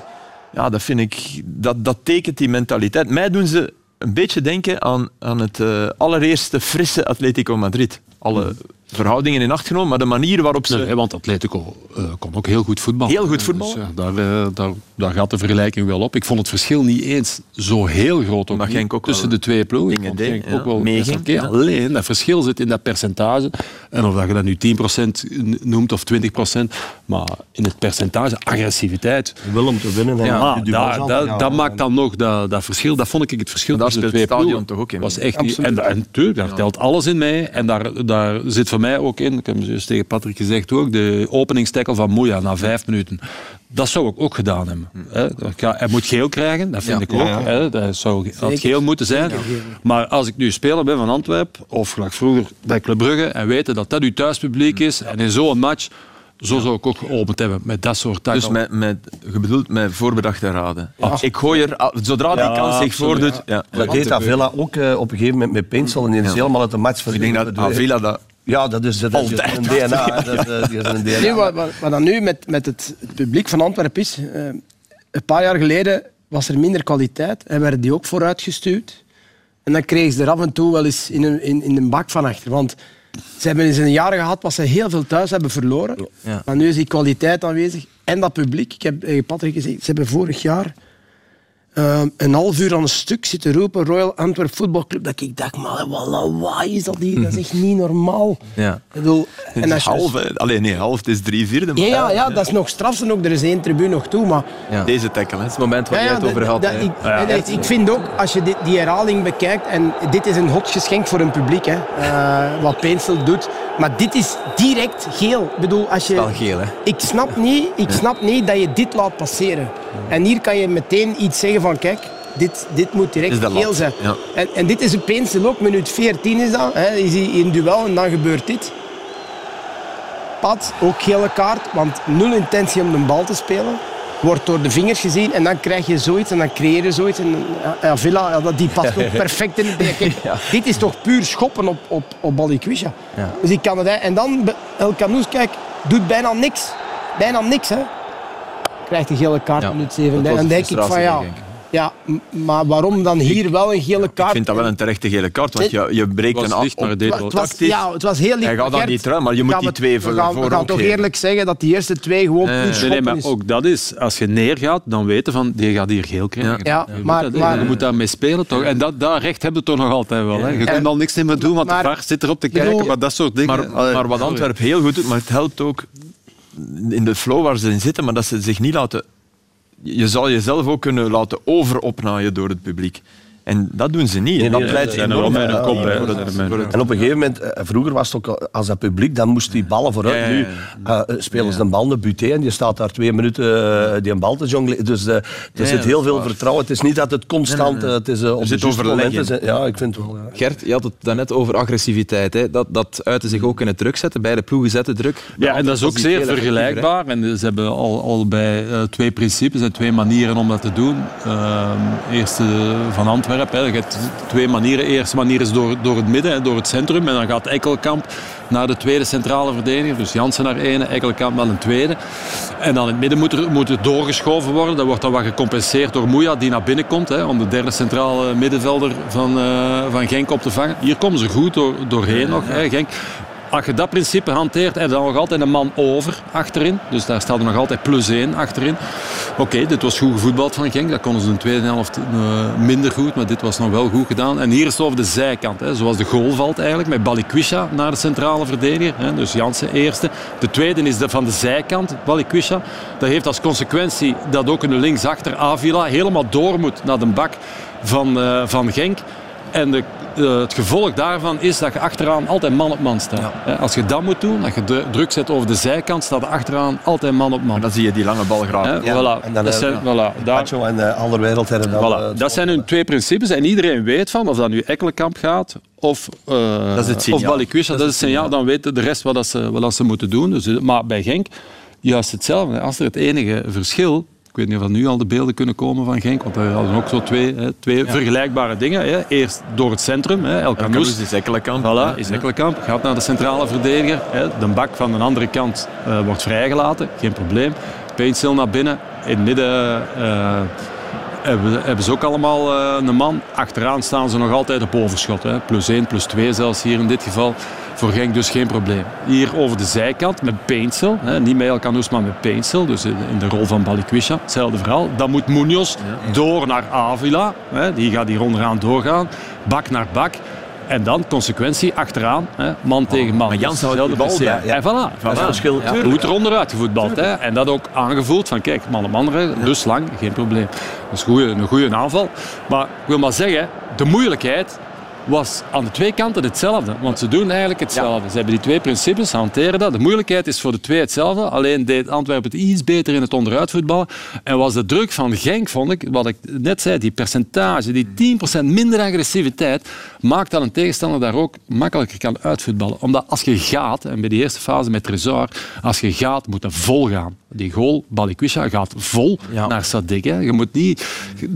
ja, dat vind ik, dat, dat tekent die mentaliteit. Mij doen ze een beetje denken aan, aan het eh, allereerste frisse Atletico Madrid. Alle verhoudingen in acht genomen, maar de manier waarop ze... Nee, want Atletico eh, kon ook heel goed voetballen. Heel goed voetballen. Dus, ja, daar, eh, daar, daar gaat de vergelijking wel op. Ik vond het verschil niet eens zo heel groot ook niet ook tussen de twee ploegen. Ik dingen vond deed, Genk ook ja, wel ja. Alleen, dat verschil zit in dat percentage. En of dat je dat nu 10% noemt of 20%, maar in het percentage agressiviteit. Wil om te winnen. En Ja, dat, dat, maakt dan nog dat, dat verschil. Dat vond ik het verschil tussen de speelt twee het stadion ploegen. toch ook in Was echt en, en tuurlijk, daar telt alles in mee. En daar, daar zit voor mij ook in, ik heb juist tegen Patrick gezegd ook, de openingstackle van Moeja na vijf minuten. Dat zou ik ook gedaan hebben. Ga- Hij moet geel krijgen, dat vind Ja. ik ook. Hè. Dat zou had geel moeten zijn. Maar als ik nu speler ben van Antwerpen, of gelijk vroeger bij Club Brugge, en weten dat dat uw thuispubliek is, en in zo'n match, zo zou ik ook geopend hebben met dat soort tackle. Dus met, met, je bedoelt met voorbedachte raden. Ik gooi er, ah, zodra die Ja, kans zich voordoet... Ja. Dat deed Avila ook eh, op een gegeven moment met Pencil en die is Ja. helemaal uit de match Ik denk dat Avila dat... Ja, dat is, dat is Altijd. een DNA. Dat, eh, die is een DNA. Nu, wat, wat, wat dan nu met, met het, het publiek van Antwerpen is, eh, een paar jaar geleden was er minder kwaliteit en werden die ook vooruitgestuurd. En dan kregen ze er af en toe wel eens in een, in, in een bak van achter. Want ze hebben eens een jaar gehad waar ze heel veel thuis hebben verloren. Ja. Maar nu is die kwaliteit aanwezig en dat publiek. Ik heb tegen Patrick gezegd, ze hebben vorig jaar eh, een half uur aan een stuk zitten roepen Royal Antwerp Voetbalclub. Dat ik dacht, maar wat lawaai is dat hier? Dat is echt niet normaal. Ja. Ik bedoel, en als je- half, hè. Allee, nee, half, het is drie vierde. maar ja, ja, ja, dat is nog straf. En ook, er is één tribune nog toe. Maar Ja. Deze tackle. Hè. Het moment waar ja, het over had. ik, en ik- ik vind ook, als je die, die herhaling bekijkt, en dit is een hot geschenk voor een publiek, hè, eh, wat Peensel doet. Maar dit is direct geel. Ik bedoel, als je, Wel geel, hè? ik snap, niet, ik snap niet dat je dit laat passeren. En hier kan je meteen iets zeggen van, kijk, dit, dit moet direct de geel zijn. ja. En, en dit is een Peensel ook, minuut 14 is dat. Hè, is hij in duel en dan gebeurt dit. Pat, ook gele kaart, want nul intentie om de bal te spelen. Wordt door de vingers gezien en dan krijg je zoiets en dan creëer je zoiets. En, ja, Villa, ja, die past ook perfect in het. Kijk, Dit is toch puur schoppen op, op, op Balikwisha. Dus ik kan het, hè. en dan El Canoes, kijk, doet bijna niks. Bijna niks, hè. Krijgt een gele kaart minuut dat 7. was En dan de denk ik van ja, denk ik. Ja, maar waarom dan hier wel een gele kaart? Ik vind dat wel een terechte gele kaart, want je, je breekt Het een af. licht, maar het was, tactisch. ja, het was heel licht. Hij gaat dan niet terug, maar je moet die we- twee we voor, we gaan toch eerlijk zeggen dat die eerste twee gewoon Nee, nee, maar is. ook dat is, als je neergaat, dan weten van, die gaat hier geel krijgen. Ja, Je moet maar- dat- maar- je moet daarmee spelen toch? En dat, dat recht heb je toch nog altijd wel. Hè? Je kunt al niks meer doen, want Maar- de VAR zit erop te bedoel- kijken, maar dat soort dingen. Maar, wat sorry. Antwerpen heel goed doet, maar het helpt ook in de flow waar ze in zitten, maar dat ze zich niet laten... Je zal jezelf ook kunnen laten overopnaaien door het publiek. En dat doen ze niet. Nee, En dat er enorm voor kop, voor het- voor het- En op een gegeven moment, eh, vroeger was het ook al- als dat publiek, dan moest die ballen vooruit. Ja, ja, ja. Nu eh, spelen ze een bal naar Buté en die staat daar twee minuten eh, die een bal te jongleren. Dus eh, er ja, zit heel is veel waar. vertrouwen. Het is niet dat het constant, eh, het is eh, op zit de zijn- Ja, ik vind het wel. ja. Gert, je had het daarnet over agressiviteit. Hè. Dat, dat uitte zich ook in het druk zetten. Beide ploegen zetten druk. Ja, en dat is ook zeer vergelijkbaar. En ze hebben al, al bij eh, twee principes en twee manieren om dat te doen. Ehm eerst eh, Hè. Je hebt twee manieren. De eerste manier is door, door het midden, hè, door het centrum. En dan gaat Ekkelkamp naar de tweede centrale verdediger. Dus Jansen naar ene, Ekkelkamp naar een tweede. En dan in het midden moet er, moet er doorgeschoven worden. Dat wordt dan wat gecompenseerd door Moeja, die naar binnen komt. Hè, om de derde centrale middenvelder van, eh, van Genk op te vangen. Hier komen ze goed door, doorheen nog, hè, Genk. Als je dat principe hanteert, heb je dan nog altijd een man over achterin. Dus daar staat er nog altijd plus één achterin. Oké, dit was goed gevoetbald van Genk. Dat konden ze in de tweede helft eh, minder goed, maar dit was nog wel goed gedaan. En hier is het over de zijkant, hè, zoals de goal valt eigenlijk, met Balikwisha naar de centrale verdediger. Hè, dus Jansen eerste. De tweede is de van de zijkant, Balikwisha. Dat heeft als consequentie dat ook een linksachter Avila helemaal door moet naar de bak van, eh, van Genk. En de, eh, het gevolg daarvan is dat je achteraan altijd man op man staat. Hè, Als je dat moet doen, dat je dru- druk zet over de zijkant, staat er achteraan altijd man op man. Dan zie je die lange bal graag. Ja, voilà. en dan, dat eh, zijn, voilà. Daar, en de andere wereld hebben dan... voilà. eh, dat zijn hun twee principes en iedereen weet van, of dat nu Ekkelenkamp gaat of, eh Dat is het signaal. of Balikwisha, dat, is het signaal. Dan weten de rest wat, dat ze, wat dat ze moeten doen. Dus, eh, maar bij Genk, juist hetzelfde. Als er het enige verschil... Ik weet niet of er nu al de beelden kunnen komen van Genk, want daar hadden ook zo twee, hè, twee vergelijkbare dingen. Hè. Eerst door het centrum, hè, El Canoes. Is Ekkelenkamp. Voilà, is Ekkelenkamp. Gaat naar de centrale verdediger. Hè. De bak van de andere kant eh, wordt vrijgelaten. Geen probleem. Painstil naar binnen. In het midden eh, hebben, hebben ze ook allemaal eh, een man. Achteraan staan ze nog altijd op overschot. Hè. Plus 1, plus 2 zelfs hier in dit geval. Voor Genk dus geen probleem. Hier over de zijkant met Painstil. Hè. Niet met El Canoes, maar met Painstil. Dus in in de rol van Balikwisha. Hetzelfde verhaal. Dan moet Munoz door naar Avila. Hè. Die gaat hier onderaan doorgaan. Bak naar bak. En dan consequentie achteraan, hè, man tegen man. maar Jans houdt hetzelfde bal bij, En voilà. Dat is het verschil. Ja, er moet er onderuit gevoetbald. Hè. En dat ook aangevoeld van kijk, man op man rijden, dus lang, geen probleem. Dat is een goede aanval. Maar ik wil maar zeggen, de moeilijkheid was aan de twee kanten hetzelfde. Want ze doen eigenlijk hetzelfde. Ze hebben die twee principes, ze hanteren dat. De moeilijkheid is voor de twee hetzelfde. Alleen deed Antwerpen het iets beter in het onderuitvoetballen. En was de druk van Genk, vond ik, wat ik net zei, die percentage, die 10% minder agressiviteit, maakt dat een tegenstander daar ook makkelijker kan uitvoetballen. Omdat als je gaat, en bij die eerste fase met Trezor, als je gaat, moet je vol gaan. Die goal, Balikwisha, gaat vol Ja. naar Sadik. Hè. Je moet niet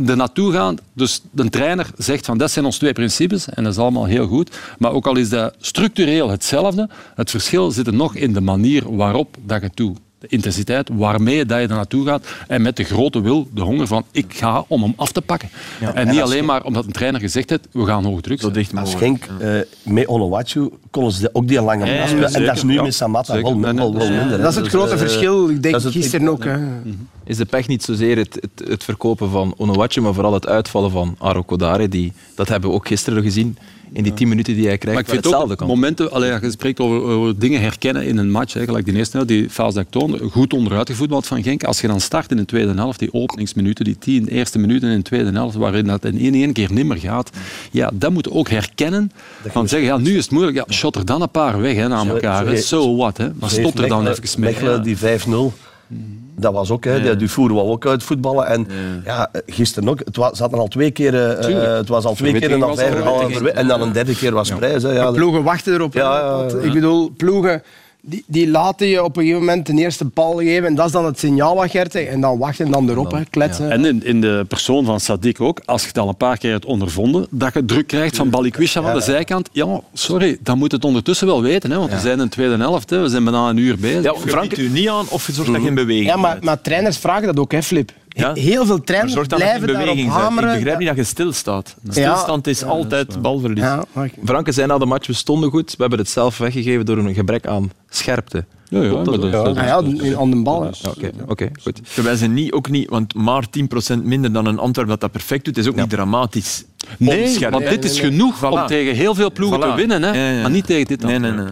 er naartoe gaan. Dus de trainer zegt van dat zijn onze twee principes en dat is allemaal heel goed. Maar ook al is dat structureel hetzelfde, het verschil zit er nog in de manier waarop dat je toe. De intensiteit waarmee dat je er naartoe gaat en met de grote wil, de honger van ik ga om hem af te pakken. en En niet als alleen maar omdat een trainer gezegd heeft, we gaan hoog druk Zo dicht Als mogelijk. Genk eh, met Onowachu konden ze ook die lange Ja, bal ja, spelen. En dat is nu Ja, met Samatta wel, minder. Dat is het Dus, grote eh, verschil. Ik denk het- gisteren ook. Hè. is de pech niet zozeer het, het, het verkopen van Onuachu, maar vooral het uitvallen van Aro Kodare. Die, dat hebben we ook gisteren gezien in die tien minuten die hij krijgt. Maar ik vind waar ook hetzelfde kan. momenten, allee, je spreekt over, over dingen herkennen in een match, hè, gelijk die eerste helft, die fase dat ik toonde, goed onderuit gevoetbald van Genk. Als je dan start in de tweede helft, die openingsminuten, die tien eerste minuten in de tweede helft, waarin dat in één, keer nimmer gaat, ja, dat moet je ook herkennen. Van zeggen, ja, nu is het moeilijk, ja, shot er dan een paar weg hè, naar elkaar. zo- So what, hè. maar stop er dan even mee. Mechelen, ja. die 5-0. Dat was ook, hè. Die Dufour wou ook uitvoetballen. En ja. gisteren ook. Het was, ze hadden al twee keer, eh, Tuurlijk. het was al twee keer een affaire. er, En dan een derde keer was prijs. Hè. Ja, Ploegen wachten erop. Ja, ja, ja. Ik bedoel, ploegen die, die laten je op een gegeven moment de eerste bal geven. En dat is dan het signaal wat Gert zegt. En dan wachten en dan erop, hè, kletsen. En in, in de persoon van Sadik ook, als je het al een paar keer hebt ondervonden, dat je druk krijgt van Balikwisha van de zijkant. Ja, sorry, dan moet het ondertussen wel weten, hè, want we zijn in de tweede helft, hè, we zijn bijna een uur bezig. Ja, Frank u niet aan of zorgt dat geen beweging Ja, maar, maar trainers vragen dat ook, hè, Flip. Ja. Heel veel Maar trainers zorg dat geen blijven daarop beweging bent. Ik hameren. begrijp niet dat je stilstaat. Stilstand is altijd balverlies. Ja, maar- Franke zei na de match, we stonden goed. We hebben het zelf weggegeven door een gebrek aan scherpte. Ja, ja, dat Ah ja, in- aan de bal. Ja, Oké, oké, goed. Terwijl ze niet, ook niet, want maar 10% minder dan een Antwerp dat dat perfect doet, is ook niet dramatisch. Nee, want dit is genoeg om Voilà. tegen heel veel ploegen te winnen, hè, Ja, ja. maar niet tegen dit Nee, nee, nee.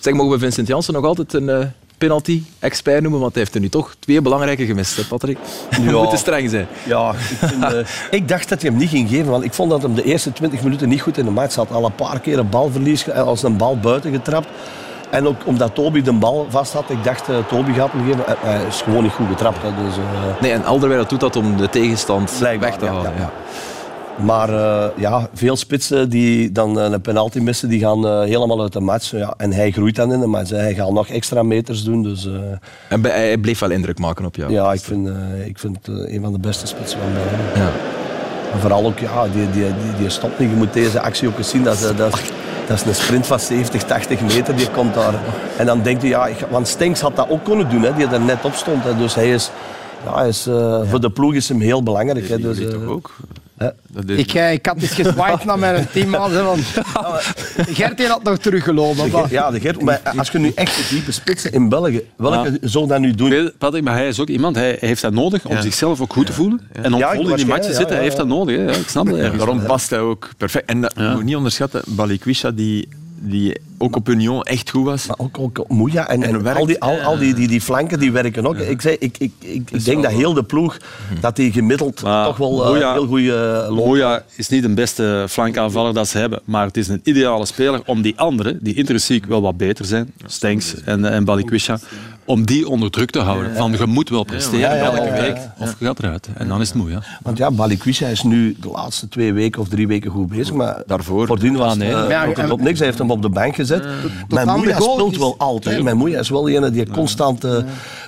Zeg, mogen we Vincent Janssen nog altijd een eh, penalty-expert noemen? Want hij heeft er nu toch twee belangrijke gemist, hè, Patrick? We Ja. moeten streng zijn. Ja, ik, vind, eh, ik dacht dat hij hem niet ging geven, want ik vond dat hem de eerste 20 minuten niet goed in de match zat. Al een paar keer een balverlies, ge- als een bal buiten getrapt. En ook omdat Toby de bal vast had, ik dacht, eh, Toby gaat hem geven. Eh, Hij is gewoon niet goed getrapt. Hè, dus, eh, Nee, en Alderweireld doet dat om de tegenstand weg te ja, halen. ja, Ja, ja. Maar eh, ja, veel spitsen die dan eh, een penalty missen, die gaan eh, helemaal uit de match. Ja, en hij groeit dan in de match. hè. Hij gaat nog extra meters doen. Dus En bij- hij bleef wel indruk maken op jou. ja, ik vind, ik vind het een van de beste spitsen van België. Ja. En vooral ook, ja, die, die, die, die stopt niet. Je moet deze actie ook eens zien. Dat is, dat dat is een sprint van 70, 80 meter. Die komt daar. En dan denkt hij, ja, ik, want Stenks had dat ook kunnen doen, hè, die er net op stond. Hè. Dus hij is, ja, hij is voor de ploeg is hem heel belangrijk. Hè. Dus, toch ook? Ik, eh, ik had eens gezwaaid naar mijn teammaat. hè, Want Gert had nog teruggelopen. de Ger- ja, de Gert, maar als je nu echt de diepe spitsen in België, welke zou dat nu doen? Patrick, maar hij is ook iemand, hij, hij heeft dat nodig om Ja. zichzelf ook goed te voelen. En om Ja, vol in die waarschijnlijk, match te ja, zitten, ja, hij heeft dat nodig. Hè. Ja, ik snap dat En ergens. daarom past hij ook perfect. En dat, Ja. je moet niet onderschatten, Balikwisha die die ook op Union echt goed was. Maar ook, ook Moeja en, En al, die, al, al die, die, die flanken die werken ook. Ik, zei, ik, ik, ik, ik denk dat heel de ploeg, dat die gemiddeld Maar toch wel eh, Moeja- heel goede loop. Moja is niet de beste flankaanvaller dat ze hebben, maar het is een ideale speler om die anderen, die intrinsiek wel wat beter zijn, Stenks en, en Balikwisha, om die onder druk te houden. Van je moet wel presteren Ja, ja, elke ja, ja. week, of je gaat eruit. En dan is het moe. Ja. Want ja, Balikwisha is nu de laatste twee weken of drie weken goed bezig. Maar Daarvoor. voordien was Ah, nee. het eh, Ja, ook en- op niks. Hij heeft hem op de bank gezet. Mijn de moeja goal speelt is- wel altijd. Mijn moeja is wel ene die constant... eh,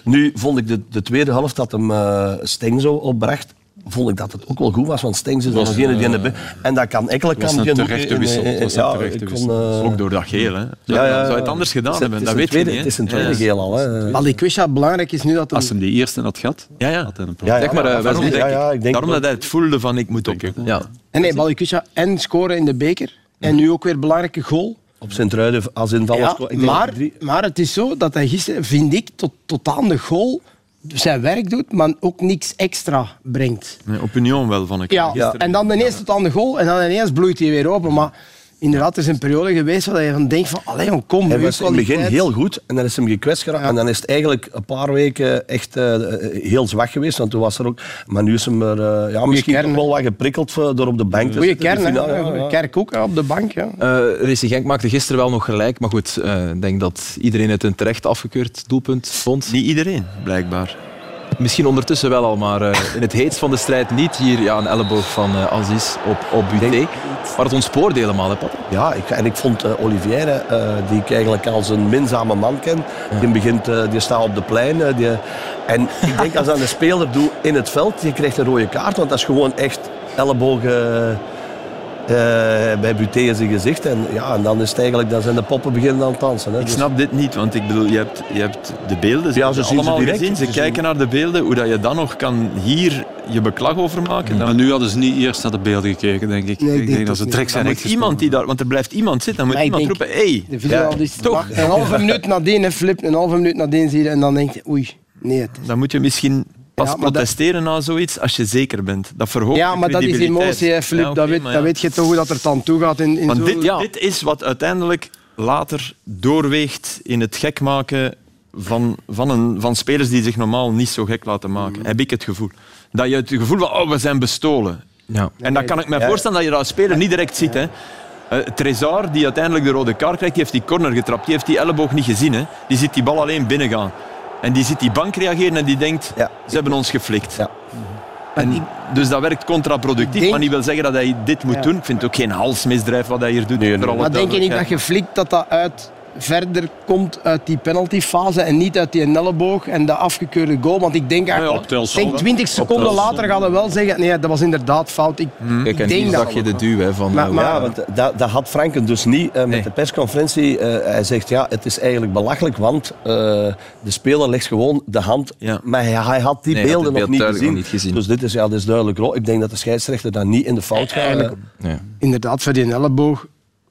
Nu vond ik de, de tweede helft dat hem eh Steng zo opbracht. Vond ik dat het ook wel goed was, want Stengs is dan Was, degene die in de... eh, En dat kan Ekkelenkamp... was een ook terechte wissel. was een ja, terechte ik wissel. vond, eh, Ook door dat geel, hè. ja, ja. Zou je het anders gedaan Het hebben? het Dat is weet een je tweede- niet. Het is een tweede Ja. geel al. Hè. Balikwisha, belangrijk is nu dat hem... Als hem die eerste had gehad, Ja, ja. had hij een probleem. Ja, ja, Zeg maar, eh, daarom, denk ja, ja, ik denk Daarom dat hij het voelde van ik moet op. Ja. En nee, Balikwisha en scoren in de beker. En nu ook weer een belangrijke goal. Op Sint-Truiden als invaller... Ja, maar, maar het is zo dat hij gisteren, vind ik, tot, tot aan de goal zijn werk doet, maar ook niks extra brengt. Nee, op Union wel, vond ik. Ja, Gisteren. en dan ineens tot aan de goal en dan ineens bloeit hij weer open. Maar inderdaad, er is een periode geweest waar je van denkt van, allee, jong, kom, Hij was in het begin heel goed en dan is hem gekwetst geraakt. Ja. En dan is het eigenlijk een paar weken echt eh, heel zwak geweest. Want toen was er ook... Maar nu is hem er, eh, ja, misschien kern, toch wel wat geprikkeld door op de bank te Goeie zitten. kern, ja, Goeie ja. Kerk ook op de bank. Ja. Eh Racing Genk maakte gisteren wel nog gelijk, maar goed, eh, ik denk dat iedereen het een terecht afgekeurd doelpunt vond. Niet iedereen, blijkbaar. Misschien ondertussen wel al, maar eh, in het heetst van de strijd niet. Hier ja, een elleboog van eh, Aziz op, op Buté. Maar het ontspoorde helemaal, hè, Pat? Ja, ik, en ik vond eh, Olivier, die ik eigenlijk als een minzame man ken, die, begint, die staat op de plein. die, en ik denk als dat een speler doet in het veld, die krijgt een rode kaart, want dat is gewoon echt ellebogen eh, bij Buté in zijn gezicht. En, ja, en dan is het eigenlijk, dan zijn de poppen beginnen aan het dansen. Hè. Ik Dus- snap dit niet, want ik bedoel, je hebt, je hebt de beelden. Ze Ja, ze zien ze allemaal direct. gezien. Ze Ze kijken naar de beelden. Hoe dat je dan nog kan hier je beklag over maken. Dan Maar nu hadden ze niet eerst naar de beelden gekeken, denk ik. Nee, ik ik denk denk dat ze niet. trek zijn moet iemand die daar... Want er blijft iemand zitten. Dan moet iemand denk- roepen, hey, De video is toch. Een halve minuut nadien, Flip, een halve minuut nadien zie je en dan denk je, oei, nee. Het is... Dan moet je misschien pas Ja, maar dat- protesteren na zoiets als je zeker bent. Dat verhoogt Ja, maar dat is emotie, hè, Flip. Ja, dat, weet, dat je toch hoe dat er dan toe gaat in, in Want zo... dit, Ja. dit is wat uiteindelijk later doorweegt in het gek maken van, van, een, van spelers die zich normaal niet zo gek laten maken. Heb ik het gevoel. Dat je het gevoel van, oh, we zijn bestolen. Ja. En dan kan ik me voorstellen dat je dat als speler niet direct ziet. Hè. Trezor, die uiteindelijk de rode kaart krijgt, die heeft die corner getrapt. Die heeft die elleboog niet gezien. Hè. Die ziet die bal alleen binnengaan. En die ziet die bank reageren en die denkt, Ja. ze hebben ons geflikt. Ja. En dus dat werkt contraproductief, denk- maar niet wil zeggen dat hij dit moet Ja. doen. Ik vind het ook geen halsmisdrijf wat hij hier doet. alle Maar denk je niet dat duidelijkheid. je flikt dat dat uit verder komt uit die penaltyfase en niet uit die elleboog en de afgekeurde goal? Want ik denk, ja, eigenlijk- ik denk zal, 20 seconden later gaat hij wel zeggen, nee, dat was inderdaad fout. Ik, Kijk, en denk dat zag je de duw hè, van... Maar- eh, maar- Ja, want dat, dat had Franken dus niet eh, met Nee. de persconferentie. Eh, hij zegt ja, het is eigenlijk belachelijk, want eh, de speler legt gewoon de hand. Ja. Maar hij, hij had die Nee, hij had beelden het nog niet gezien. nog niet gezien. Dus dit is, ja, dit is duidelijk rood. Ik denk dat de scheidsrechter dat niet in de fout gaat. Eigenlijk- ja. inderdaad, voor die elleboog,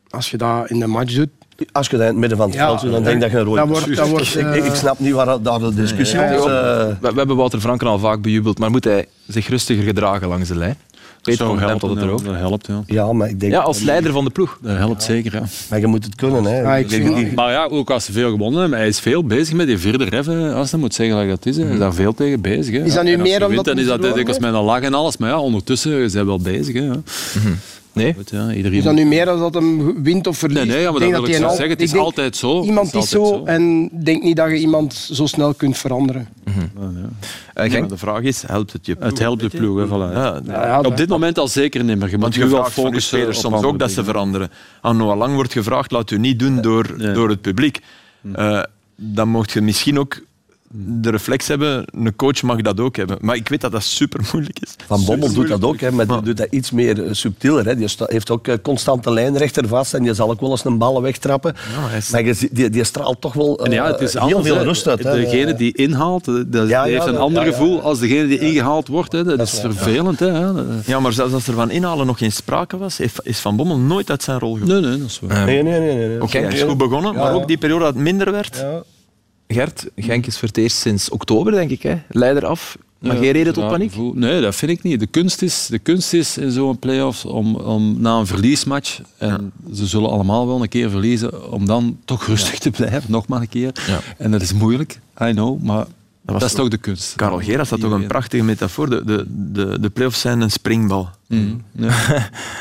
als je dat in de match doet, Als je dat in het midden van het Ja, veld doet, dan denk ik dat je een rood dat wordt- dat wordt, ik, ik, ik eh, snap niet waar daar de discussie ja. is. eh. We, we hebben Wouter Franken al vaak bejubeld, maar moet hij zich rustiger gedragen langs de lijn? Peter van helpen, had het. Dat helpt, ja. ja, maar ik denk... Ja, als leider van de ploeg. Dat helpt zeker, ja. Maar je moet het kunnen, hè. Ja, ik die- Maar ja, ook als ze veel gewonnen hebben, hij is veel bezig met die vierde ref, als hij moet zeggen dat dat is. Hij is daar veel tegen bezig. Hè. Is dat nu als meer omdat wint, dan is dat dikwijls met een lach en alles. Maar ja, ondertussen zijn we wel bezig. Hè. ja. Nee? Goed, ja, iedereen... is dat nu meer dan dat hem wint of verliest? Nee, nee, ja, maar Ik dat denk wil ik zo zeggen. Het is denk, altijd zo. Iemand is zo en denk niet dat je iemand zo snel kunt veranderen. Eh, Nee, Genk? maar de vraag is, helpt het je ploeg? Het helpt de ploeg, hè, voilà. Ja, Ja, ja, Op dit moment al zeker niet meer. Je moet Want je wel focussen op soms ook dat ze veranderen. Aan Noah Lang wordt gevraagd, laat u niet doen door, door het publiek. Eh, dan mocht je misschien ook de reflex hebben, een coach mag dat ook hebben. Maar ik weet dat dat super moeilijk is. Van Bommel doet dat ook, hè, maar die doet dat iets meer eh, subtieler. Hè. Die heeft ook eh, constant de lijnrechter vast en die zal ook wel eens een bal wegtrappen. is- Maar je die, die straalt toch wel eh, ja, het is heel anders, veel rust uit. Hè. Degene die inhaalt, dat, dat Ja, ja, heeft een ander ja, ja. gevoel als degene die ingehaald wordt. Hè. Dat, Dat is vervelend. Hè. Ja, maar zelfs als er van inhalen nog geen sprake was, is Van Bommel nooit uit zijn rol gekomen. Nee, nee, dat is waar. Nee, nee, nee. nee, nee. Oké, hij is goed begonnen, Ja, maar ook die periode dat het minder werd. Gert, Genk is voor het eerst sinds oktober, denk ik, hè? leider af. Maar Ja, geen reden tot paniek? Nee, dat vind ik niet. De kunst is, de kunst is in zo'n play-offs om, om na een verliesmatch, en ze zullen allemaal wel een keer verliezen, om dan toch rustig te blijven, nog maar een keer. En dat is moeilijk, I know, maar dat, is toch- toch de kunst. Karel Geras had toch een prachtige metafoor. De, de, de, de play-offs zijn een springbal. Mm. Ja.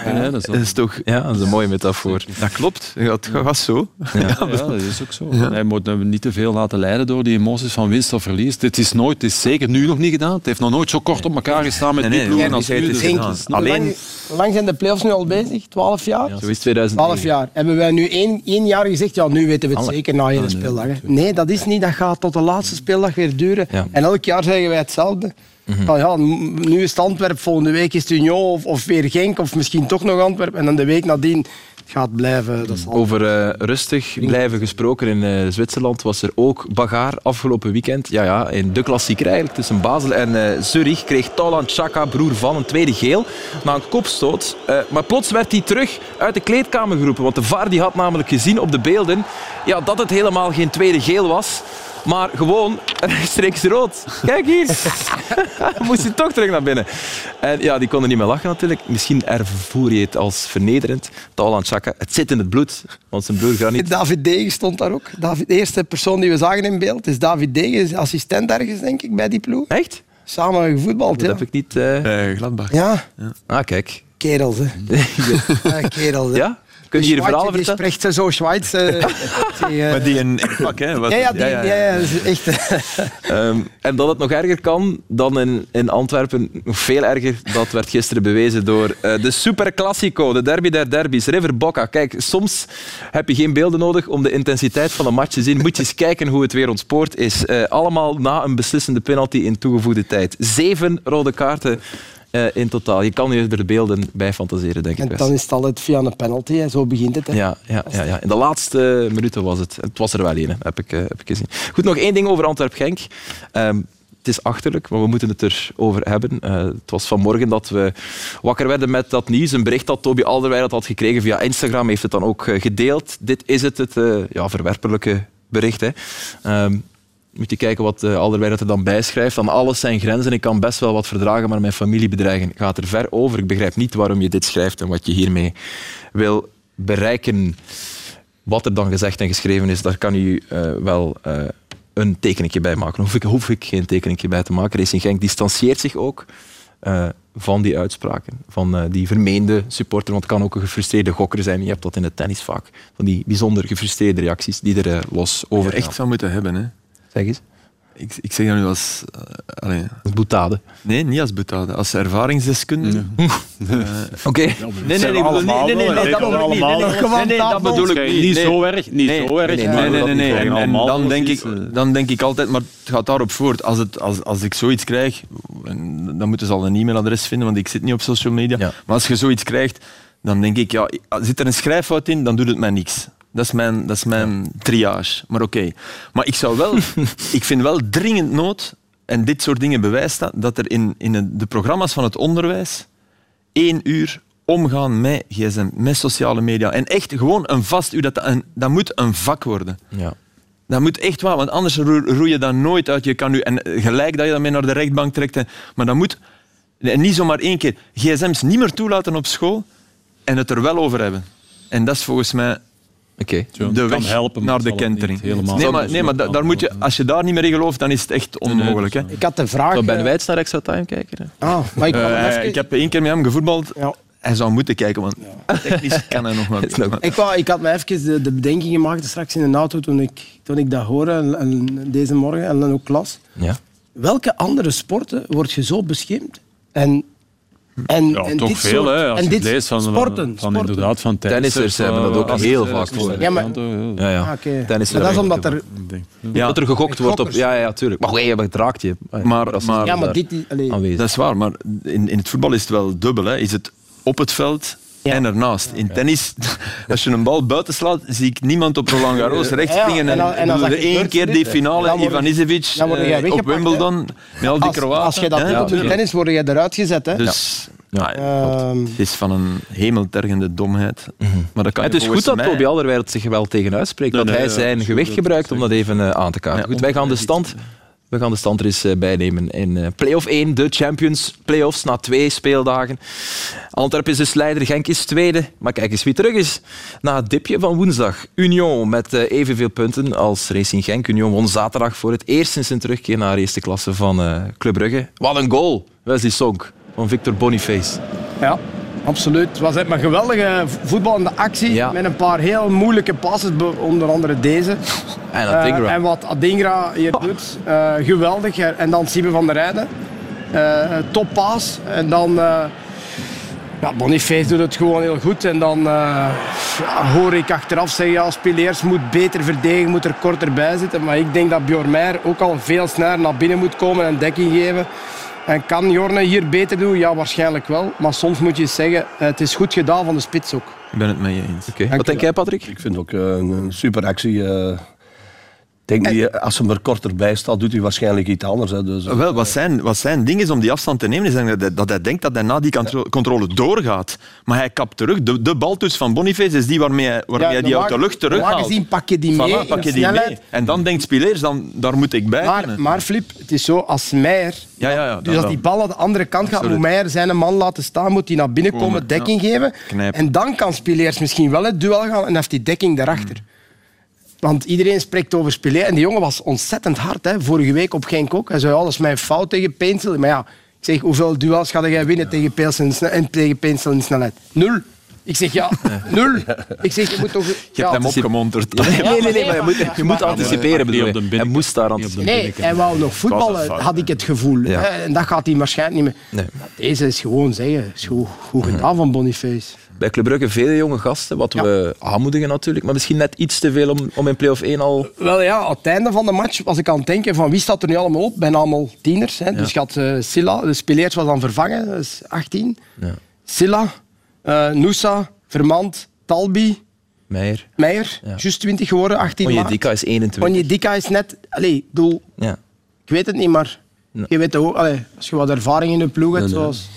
Ja, dat is Dat is toch... Ja, dat is een mooie metafoor. Dat klopt. Het gaat zo. Ja, dat is ook zo. Hij moet hem niet te veel laten leiden door die emoties van winst of verlies. Dit is nooit, het is zeker nu nog niet gedaan. Het heeft nog nooit zo kort op elkaar gestaan met Nee, die ploegen als nu. Dus Alleen- Hoe lang, zijn de play-offs nu al bezig? 12 jaar? Zo is 2009. 12 jaar. Hebben wij nu één, één jaar gezegd, ja, nu weten we het Alle- zeker na één speeldag. hè. Nee, dat is niet. Dat gaat tot de laatste speeldag weer duren. Ja. En elk jaar zeggen wij hetzelfde. Van, ja, m- nu is het Antwerp, volgende week is het Union of, of weer Genk of misschien toch nog Antwerp. En dan de week nadien het gaat blijven. Dat zal... Over eh, rustig blijven gesproken in eh, Zwitserland was er ook bagaar afgelopen weekend. Ja, ja, in de klassieker eigenlijk tussen Basel en eh, Zurich kreeg Taulan Chaka, broer van, een tweede geel na een kopstoot. Maar plots werd hij terug uit de kleedkamer geroepen, want de VAR die had namelijk gezien op de beelden ja, dat het helemaal geen tweede geel was. Maar gewoon rechtstreeks rood. Kijk hier. Moest hij toch terug naar binnen. En ja, die konden niet meer lachen natuurlijk. Misschien ervoer je het als vernederend. Taulan Chaka, het zit in het bloed. Want zijn broer Granit... David Degen stond daar ook. David, de eerste persoon die we zagen in beeld is David Degen, is assistent ergens, denk ik, bij die ploeg. Echt? Samen gevoetbald, Dat ja. heb ik niet... eh, Eh, Gladbach. Ja, Ah, kijk. kerels, hè. Ja, kerels, hè. Ja? Kun je hier verhalen Die spreekt zo Schweiz. eh, tegen- Maar die in in pak, hè. Wat- Ja, ja, die, ja, echt... Ehm, en dat het nog erger kan dan in, in Antwerpen, nog veel erger, dat werd gisteren bewezen door eh, de Super Classico, de derby der derbies, River Boca. Kijk, soms heb je geen beelden nodig om de intensiteit van een match te zien. Moet je eens kijken hoe het weer ontspoord is. Eh, allemaal na een beslissende penalty in toegevoegde tijd. Zeven rode kaarten eh, in totaal. Je kan je er de beelden bij fantaseren, denk ik En dan is het altijd via een penalty, hè. zo begint het. Hè. Ja, ja, ja, ja, in de laatste minuten was het. Het was er wel hè, heb ik, eh, heb ik gezien. Goed, nog één ding over Antwerp-Genk. Ehm, het is achterlijk, maar we moeten het erover hebben. Eh, het was vanmorgen dat we wakker werden met dat nieuws. Een bericht dat Toby Alderweireld had gekregen via Instagram. heeft het dan ook gedeeld. Dit is het, het ja, verwerpelijke bericht. Hè. Ehm, moet je kijken wat uh, Alderweireld er dan bijschrijft. Aan alles zijn grenzen. Ik kan best wel wat verdragen, maar mijn familie bedreigen gaat er ver over. Ik begrijp niet waarom je dit schrijft en wat je hiermee wil bereiken. Wat er dan gezegd en geschreven is, daar kan u uh, wel uh, een tekeningje bij maken. Hoef ik, hoef ik geen tekeningje bij te maken. Racing Genk distancieert zich ook uh, van die uitspraken. Van die vermeende supporter, want het kan ook een gefrustreerde gokker zijn. Je hebt dat in het tennis vaak. Van die bijzonder gefrustreerde reacties die er los over echt van moeten hebben, hè. Zeg eens. Ik, ik zeg dat nu als... Uh, als boetade. Nee, niet als boetade. Als ervaringsdeskundige. Ja. Uh, Oké. Okay. Nee, nee, nee, nee, nee, nee, dat bedoel ik niet. Nee, nee, nee, dat bedoel ik niet. Niet zo erg, niet nee, zo erg. Nee, nee, nee. nee, nee. En, en dan, denk ik, dan denk ik altijd, maar het gaat daarop voort. Als, het, als, als ik zoiets krijg, dan moeten ze al een e-mailadres vinden, want ik zit niet op social media. Ja. Maar als je zoiets krijgt, dan denk ik, ja, zit er een schrijffout in, dan doet het mij niks. Dat is mijn, dat is mijn ja. triage. Maar oké. Okay. Maar ik zou wel... ik vind wel dringend nood, en dit soort dingen bewijst dat, dat er in, in de programma's van het onderwijs één uur omgaan met gsm, met sociale media. En echt gewoon een vast uur. Dat, een, dat moet een vak worden. Ja. Dat moet echt waar, want anders roei je dat nooit uit. Je kan nu, en gelijk dat je dat mee naar de rechtbank trekt. Maar dat moet... En niet zomaar één keer. gsm's niet meer toelaten op school en het er wel over hebben. En dat is volgens mij Okay. de weg helpen, naar de kentering. Helemaal. Nee, maar, nee, maar da, daar moet je, als je daar niet meer in gelooft, dan is het echt onmogelijk. Hè. Ik had de vraag... Zou Ben Wijts naar extra time kijken? Ah, maar ik, uh, even... ik heb één keer met hem gevoetbald. Ja. Hij zou moeten kijken, want ja. technisch kan hij nog wel. ik, wou, ik had me even de, de bedenking gemaakt straks in de auto toen ik, toen ik dat hoorde en, en deze morgen en dan ook klas. Ja. Welke andere sporten word je zo beschimd? En en, ja, en toch dit veel, soort, hè, als en je dit leest van, sporten, van, van sporten. inderdaad van tennissers hebben dat ook heel vaak voor. Ja, maar, ja, ja. Ah, okay. Tennissers dat is omdat er... Ja. Dat er gegokt wordt op... Ja, ja, tuurlijk. Maar je het raakt je. Maar, maar, ja, maar dit... Allee. Dat is waar, maar in, in het voetbal is het wel dubbel. Hè. Is het op het veld ja. en ernaast. In tennis, als je een bal buiten slaat, zie ik niemand op Roland Garros rechts ja, en, en, en, en er één keer die finale, Ivan Isevic uh, op Wimbledon, met al die Kroaten. Als je dat doet op de tennis, word je eruit gezet. Hè? Dus, ja, uh, het is van een hemeltergende domheid. -hmm. maar dat kan het is goed dat mij... Toby Alderweireld zich wel tegen uitspreekt, nee, dat nee, hij zijn ja, gewicht gebruikt om dat even uh, aan te kaarten. goed, wij gaan de stand We gaan de stand er eens eh, bijnemen in uh, play-off 1, de Champions Playoffs na twee speeldagen. Antwerpen is dus leider, Genk is tweede. Maar kijk eens wie terug is. Na het dipje van woensdag. Union met uh, evenveel punten als Racing Genk. Union won zaterdag voor het eerst sinds een terugkeer naar de eerste klasse van Club Brugge. Wat een goal, Wesley Sonk van Victor Boniface. Ja, absoluut. Het was echt een geweldige voetballende actie. Ja. Met een paar heel moeilijke passes, onder andere deze. En. Uh, en wat Adingra hier doet, uh, geweldig. En dan Siebe van der Rijden. Uh, toppaas. En dan... Ja, Boniface doet het gewoon heel goed. En dan hoor ik achteraf zeggen, ja, Spileers moet beter verdedigen, moet er korter bij zitten. Maar ik denk dat Bjorn Meijer ook al veel sneller naar binnen moet komen en dekking geven. En kan Jorne hier beter doen? Ja, waarschijnlijk wel. Maar soms moet je zeggen, het is goed gedaan van de spits ook. Ik ben het mee eens. Okay. Wat denk jij, Patrick? Ik vind ook een, een super actie. Denk die, als hij er korter bij staat, doet hij waarschijnlijk iets anders. Hè. Dus, Wel, wat, zijn, wat zijn ding is om die afstand te nemen, is dat, dat hij denkt dat hij na die controle, controle doorgaat. Maar hij kapt terug. De, de bal dus van Boniface is die waarmee, hij, waarmee ja, hij die uit de lucht terughaalt. gezien pak je die mee. Voilà, pak je die mee. En dan denkt Spileers, dan, daar moet ik bij maar, maar Flip, het is zo, als Meijer... Ja, ja, ja, dus als die bal aan de andere kant gaat, moet Meijer zijn man laten staan, moet hij naar binnen komen, komen dekking ja. geven. Knijpen. En dan kan Spileers misschien wel het duel gaan en heeft die dekking daarachter. Want iedereen spreekt over Spilé. En die jongen was ontzettend hard. Hè. Vorige week op Genk ook. Hij zei, alles mijn fout tegen Peensel. Maar ja, ik zeg, hoeveel duels ga jij winnen tegen Peensel en tegen Peensel in snelheid? Nul. Ik zeg, ja, nul. Ik zeg, je moet toch... Je ja, hebt hem opgemonterd. Nee, nee, nee, nee, maar je moet, je moet anticiperen, bedoel je. Hij moest daar anticiperen. Nee, hij wou nog voetballen, had ik het gevoel. Ja. En dat gaat hij waarschijnlijk niet meer. Nee. Deze is gewoon zeggen, is goed, goed gedaan van Boniface. Bij Club Brugge vele jonge gasten, wat ja. we aanmoedigen natuurlijk, maar misschien net iets te veel om, om in play-off 1 al... Wel ja, aan het einde van de match was ik aan het denken van wie staat er nu allemaal op? Bijna allemaal tieners. Hè. Ja. Dus je had uh, Silla, de Spileers was dan vervangen, dat is 18. Ja. Silla, uh, Noosa, Vermand, Talbi. Meijer. Meijer, juist 20 geworden, 18 Onjedika is 21. Onjedika is net... Allee, doel, ja. Ik weet het niet, maar nee. je weet ook, allee, als je wat ervaring in de ploeg hebt, nee, nee. zoals...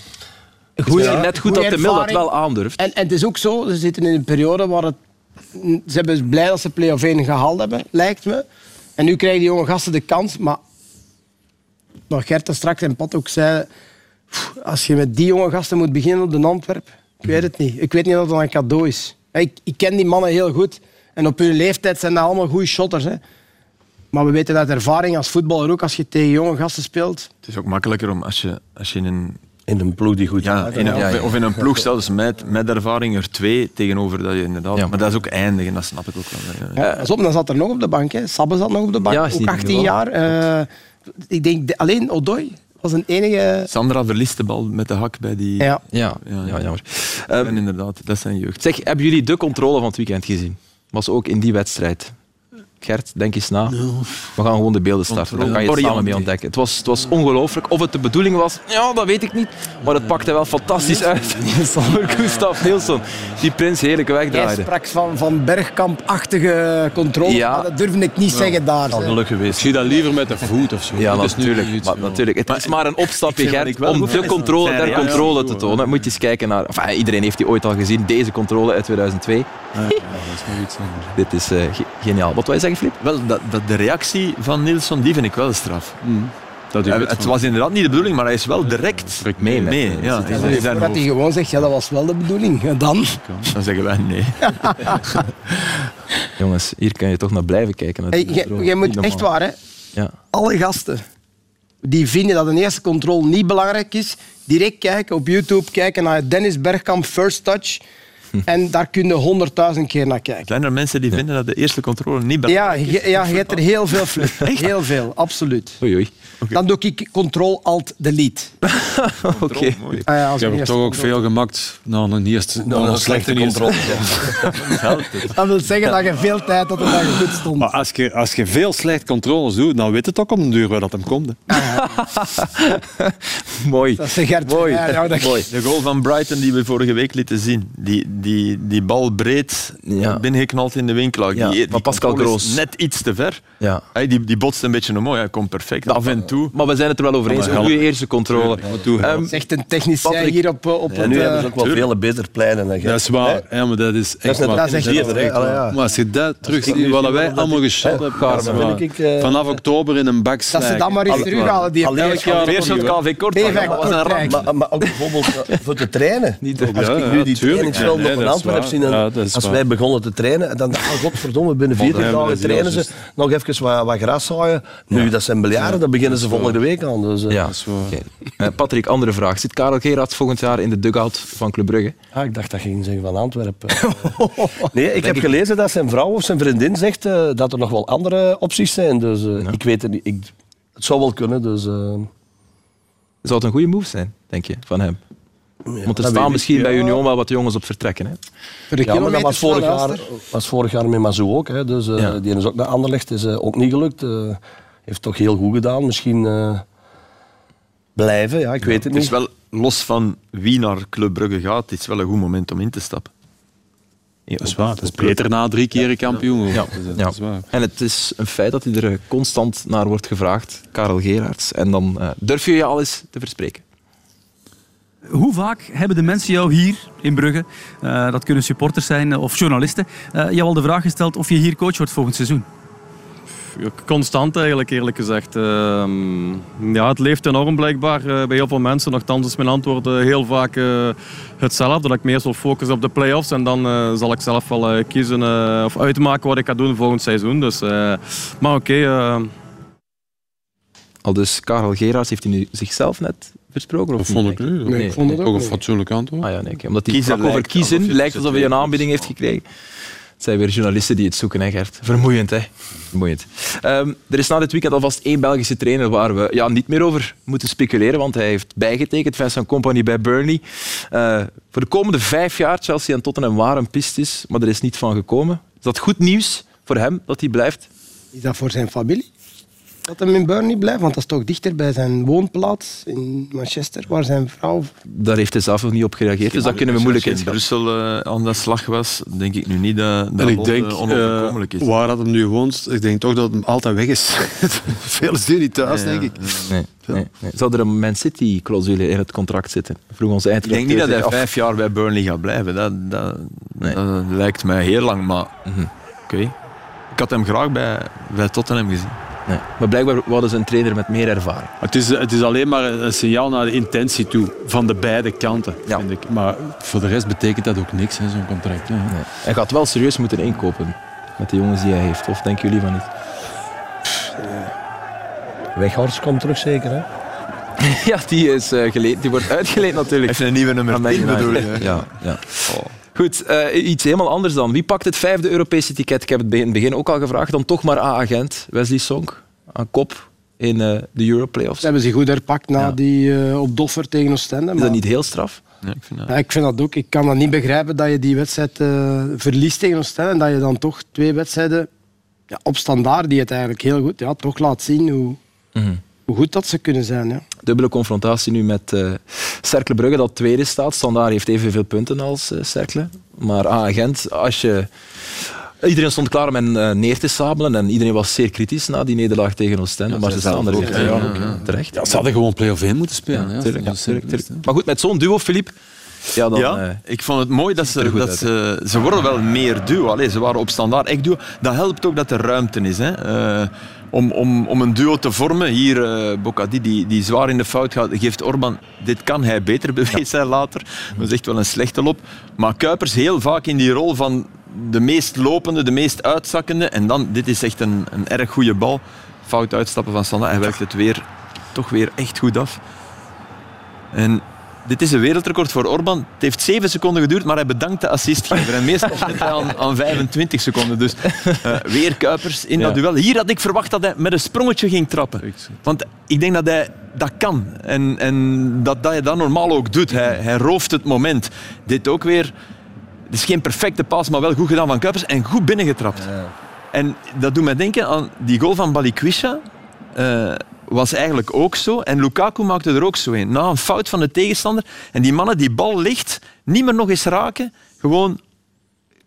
Goeie, ja, net goed dat de Mil dat wel aandurft. En, en het is ook zo, ze zitten in een periode waar het... Ze hebben blij dat ze play-off 1 gehaald hebben, lijkt me. En nu krijgen die jonge gasten de kans, maar... Wat Gert straks en Pat ook zei... Als je met die jonge gasten moet beginnen op de Antwerp, ik weet het niet. Ik weet niet of dat een cadeau is. Ik, ik ken die mannen heel goed. En op hun leeftijd zijn dat allemaal goede shotters. Hè. Maar we weten uit ervaring als voetballer ook, als je tegen jonge gasten speelt... Het is ook makkelijker om als je, als je in een in een ploeg die goed ja, in een, ja, ja. Of in een ploeg, zelfs met, met ervaring er twee tegenover dat je inderdaad. Ja. Maar dat is ook eindig en dat snap ik ook wel. Ja. Op, dan zat er nog op de bank. Hè. Sabbe zat nog op de bank, Ja, ook 18 jaar. Uh, ik denk alleen Odoi was een enige. Sandra verliest de bal met de hak bij die. Ja, ja, ja, ja jammer. Um, en inderdaad, dat zijn jeugd. Zeg, hebben jullie de controle van het weekend gezien? Was ook in die wedstrijd. Gert, denk eens na. We gaan gewoon de beelden starten. Dan kan je het samen mee ontdekken. Het was, het was ongelooflijk. Of het de bedoeling was, ja, dat weet ik niet. Maar het pakte wel fantastisch uit. Gustav Nielsen, die prins heerlijke wegdraaide. Hij sprak van, van bergkampachtige controle. Ja. Maar dat durfde ik niet zeggen daar. Al geluk geweest. Zie dat liever met de voet of zo. Ja, dat is natuurlijk. Iets, maar, natuurlijk. Het is maar een opstapje, Gert, om de controle der controle te tonen. Moet je eens kijken naar... Enfin, iedereen heeft die ooit al gezien. Deze controle uit 2002. Ja, dat is iets. Dit is uh, geniaal. Wat wil je zeggen, Flip? Wel, dat, dat de reactie van Nilsson, die vind ik wel straf. Mm. Dat uh, het was inderdaad niet de bedoeling, maar hij is wel direct mee. Met, mee. Ja, ja, dat hij, hij gewoon zegt, ja, dat was wel de bedoeling. Ja, dan? Dan zeggen wij nee. Jongens, hier kan je toch naar blijven kijken. Hey, Jij moet echt waar, hè? Ja. Alle gasten die vinden dat een eerste controle niet belangrijk is, direct kijken op YouTube, kijken naar Dennis Bergkamp First Touch. En daar kun je honderdduizend keer naar kijken. Zijn er mensen die vinden dat de eerste controle niet belangrijk is? Ja, ja je hebt er heel veel flip. Heel veel, absoluut. Oei, oei. Okay. Dan doe ik Ctrl-Alt-Delete. Oké. Okay. Ah, ja, ik heb er toch ook veel gemaakt na een, eerste, na een, een slechte controle. dat wil zeggen dat je veel tijd had en dat je goed stond. Maar als je, als je veel slecht controles doet, dan weet het ook om de duur waar dat hem komt. Mooi. Dat is Gert Mooi. Ja, nou, dat Mooi. De goal van Brighton die we vorige week lieten zien, die, die, die bal breed Ja. binnengeknald in de winkel. Ja, die, die Pascal Groos. net iets te ver. Ja. Die, die botst een beetje omhoog. Hij komt perfect. Af en toe. Maar we zijn het er wel over eens. Ja, Een maar goede eerste controle. Ehm, Het is echt een technicien Patrick, hier op, op het... nu eh, hebben ze ook wel tuurlijk. veel beter pleinen. dan jij. Dat is waar, Hè? ja, maar dat is echt dat is echt ja. Maar als je dat terug ik ziet, nu wat wij allemaal geschot hebben, eh, vanaf oktober in een bak dat ze dat maar eens terughalen, die Alleen- pech. Ja, Eerst het KV kort. Maar, maar ook bijvoorbeeld eh, voor te trainen. Niet Als Ja, ik ja, nu die tuurlijk. Trainingsvelden Nee, op een dat is Antwerp waar. zie, en Ja, dat is als waar. wij begonnen te trainen, dan dacht ik, godverdomme, binnen 40 Ja, maar dagen dat trainen ze nog even wat, wat gras zaaien. Nu, dat zijn biljarden, dan beginnen ze volgende week aan. Dus, eh, ja. Dat is. Eh, Patrick, andere vraag. Zit Karel Gerards volgend jaar in de dugout van Club Brugge? Ah, ik dacht dat je ging zeggen van Antwerpen. nee, ik heb gelezen dat zijn vrouw of zijn vriendin zegt eh, dat er nog wel andere opties zijn. Dus eh, ik weet het niet. Ik, het zou wel kunnen, dus... Zou het een goede move zijn, denk je, van hem? Want er staan ik. misschien bij Ja. Union wel wat jongens op vertrekken. Hè? Voor de Ja, maar dat was vorig, jaar, was vorig jaar met Mazou ook. Hè. Dus, eh, Ja. Die is ook naar Anderlecht. is eh, ook niet gelukt. eh heeft toch heel goed gedaan. Misschien eh, blijven, ja, ik weet het Het niet. is wel los van wie naar Club Brugge gaat, het is wel een goed moment om in te stappen. Dat is waar. Dat is beter na drie keer kampioen. Ja. Dat is- Ja. En het is een feit dat hij er constant naar wordt gevraagd, Karel Gerards. En dan eh, durf je je alles te verspreken. Hoe vaak hebben de mensen jou hier in Brugge, eh, dat kunnen supporters zijn eh, of journalisten, eh, jou al de vraag gesteld of je hier coach wordt volgend seizoen? Constant eigenlijk, eerlijk gezegd. Ehm, ja, het leeft enorm blijkbaar bij heel veel mensen. Nochtans is mijn antwoord heel vaak hetzelfde. Dat ik meer zal focussen op de play-offs. En dan eh, zal ik zelf wel eh, kiezen eh, of uitmaken wat ik ga doen volgend seizoen. Dus, eh, maar oké, Al dus Karel Gerards heeft hij nu zichzelf net versproken? Of Dat vond ik nu. Nee, ik vond het ook Toch een fatsoenlijk antwoord. Ah ja, nee, omdat hij Kiezen over lijkt kiezen, alsof lijkt alsof hij een aanbieding heeft gekregen. Het zijn weer journalisten die het zoeken, hè Gert. Vermoeiend, hè? Vermoeiend. Ehm, er is na dit weekend alvast één Belgische trainer waar we ja, niet meer over moeten speculeren, want hij heeft bijgetekend, Vincent Company bij Burnley. Eh, voor de komende vijf jaar, Chelsea en Tottenham waren een pistes, maar er is niet van gekomen. Is dat goed nieuws voor hem, dat hij blijft? Is dat voor zijn familie? Dat hem in Burnley blijft? Want dat is toch dichter bij zijn woonplaats in Manchester, waar zijn vrouw... Daar heeft hij zelf nog niet op gereageerd, dus dat kunnen we moeilijk Als in inschatten. Brussel eh, aan de slag was, denk ik nu niet dat dat En ik lot, denk, eh, onoverkomelijk is. eh, waar dat hem nu woont, ik denk toch dat hem altijd weg is. Veel is die niet thuis, denk ik. Nee, nee, nee. Zou er een Man City-clausule in het contract zitten? Vroeg ons Ik denk niet dat hij af. vijf jaar bij Burnley gaat blijven. Dat, dat, Nee. dat lijkt mij heel lang, maar Mhm. oké. Ik had hem graag bij, bij Tottenham gezien. Nee. Maar blijkbaar hadden ze een trainer met meer ervaring. Het is, het is alleen maar een signaal naar de intentie toe, van de beide kanten. Ja. Vind ik. Maar voor de rest betekent dat ook niks, hè, zo'n contract. Hè. Nee. Hij gaat wel serieus moeten inkopen met de jongens die hij heeft. Of denken jullie van niet? Weghorst komt terug zeker, hè? ja, die, is, eh, geleend, die wordt uitgeleend natuurlijk. Even een nieuwe nummer Aan Man 10 United. bedoel je? Ja, ja. Goed, eh, iets helemaal anders dan. Wie pakt het vijfde Europese ticket? Ik heb het in het begin ook al gevraagd. Dan toch maar A-agent Wesley Song aan kop in eh, de Euro-playoffs. Ze hebben zich goed herpakt na Ja. die eh, op Doffer tegen Oostende. Is maar- dat niet heel straf? Ja, ik vind dat. Ja, ik vind dat ook. Ik kan dat niet begrijpen dat je die wedstrijd eh, verliest tegen Oostende en dat je dan toch twee wedstrijden ja, op standaard, die het eigenlijk heel goed, ja, toch laat zien hoe, Mhm. hoe goed dat ze kunnen zijn. Ja. Dubbele confrontatie nu met eh Cercle Brugge, dat tweede staat. Standaard heeft evenveel punten als eh Cercle. Maar A-agent, als je... Iedereen stond klaar om hen eh, neer te sabelen en iedereen was zeer kritisch na die nederlaag tegen Oostende. maar ze staan er ook, ja, Ja, ja. terecht. Ja, ze hadden gewoon play-off 1 moeten spelen. Ja, tuurlijk, ja, tuurlijk, tuurlijk. Maar goed, met zo'n duo, Filip, ja, dan... ja, eh, ik vond het mooi dat ze, dat uit, ze, ze worden wel meer duo. Allee, ze waren op standaard echt duo. Dat helpt ook dat er ruimte is. Hè. Eh, om, om, om een duo te vormen. Hier, eh Bocadi, die, die zwaar in de fout gaat, geeft Orban, dit kan hij beter, bewees hij later. Dat is echt wel een slechte lop. Maar Kuipers heel vaak in die rol van de meest lopende, de meest uitzakkende. En dan, dit is echt een, een erg goede bal. Fout uitstappen van Standaard. Hij werkt het weer, toch weer echt goed af. En dit is een wereldrecord voor Orban. Het heeft 7 seconden geduurd, maar hij bedankt de assistgever. En meestal zit hij aan, aan 25 seconden. Dus eh, weer Kuipers in dat duel. Hier had ik verwacht dat hij met een sprongetje ging trappen. Want ik denk dat hij dat kan. En, en dat, dat hij dat normaal ook doet. Hij, hij rooft het moment. Dit ook weer. Het is geen perfecte pas, maar wel goed gedaan van Kuipers. En goed binnengetrapt. En dat doet mij denken aan die goal van Balikwisha. eh, was eigenlijk ook zo. En Lukaku maakte er ook zo een. Na een fout van de tegenstander. En die mannen die bal ligt, niet meer nog eens raken. Gewoon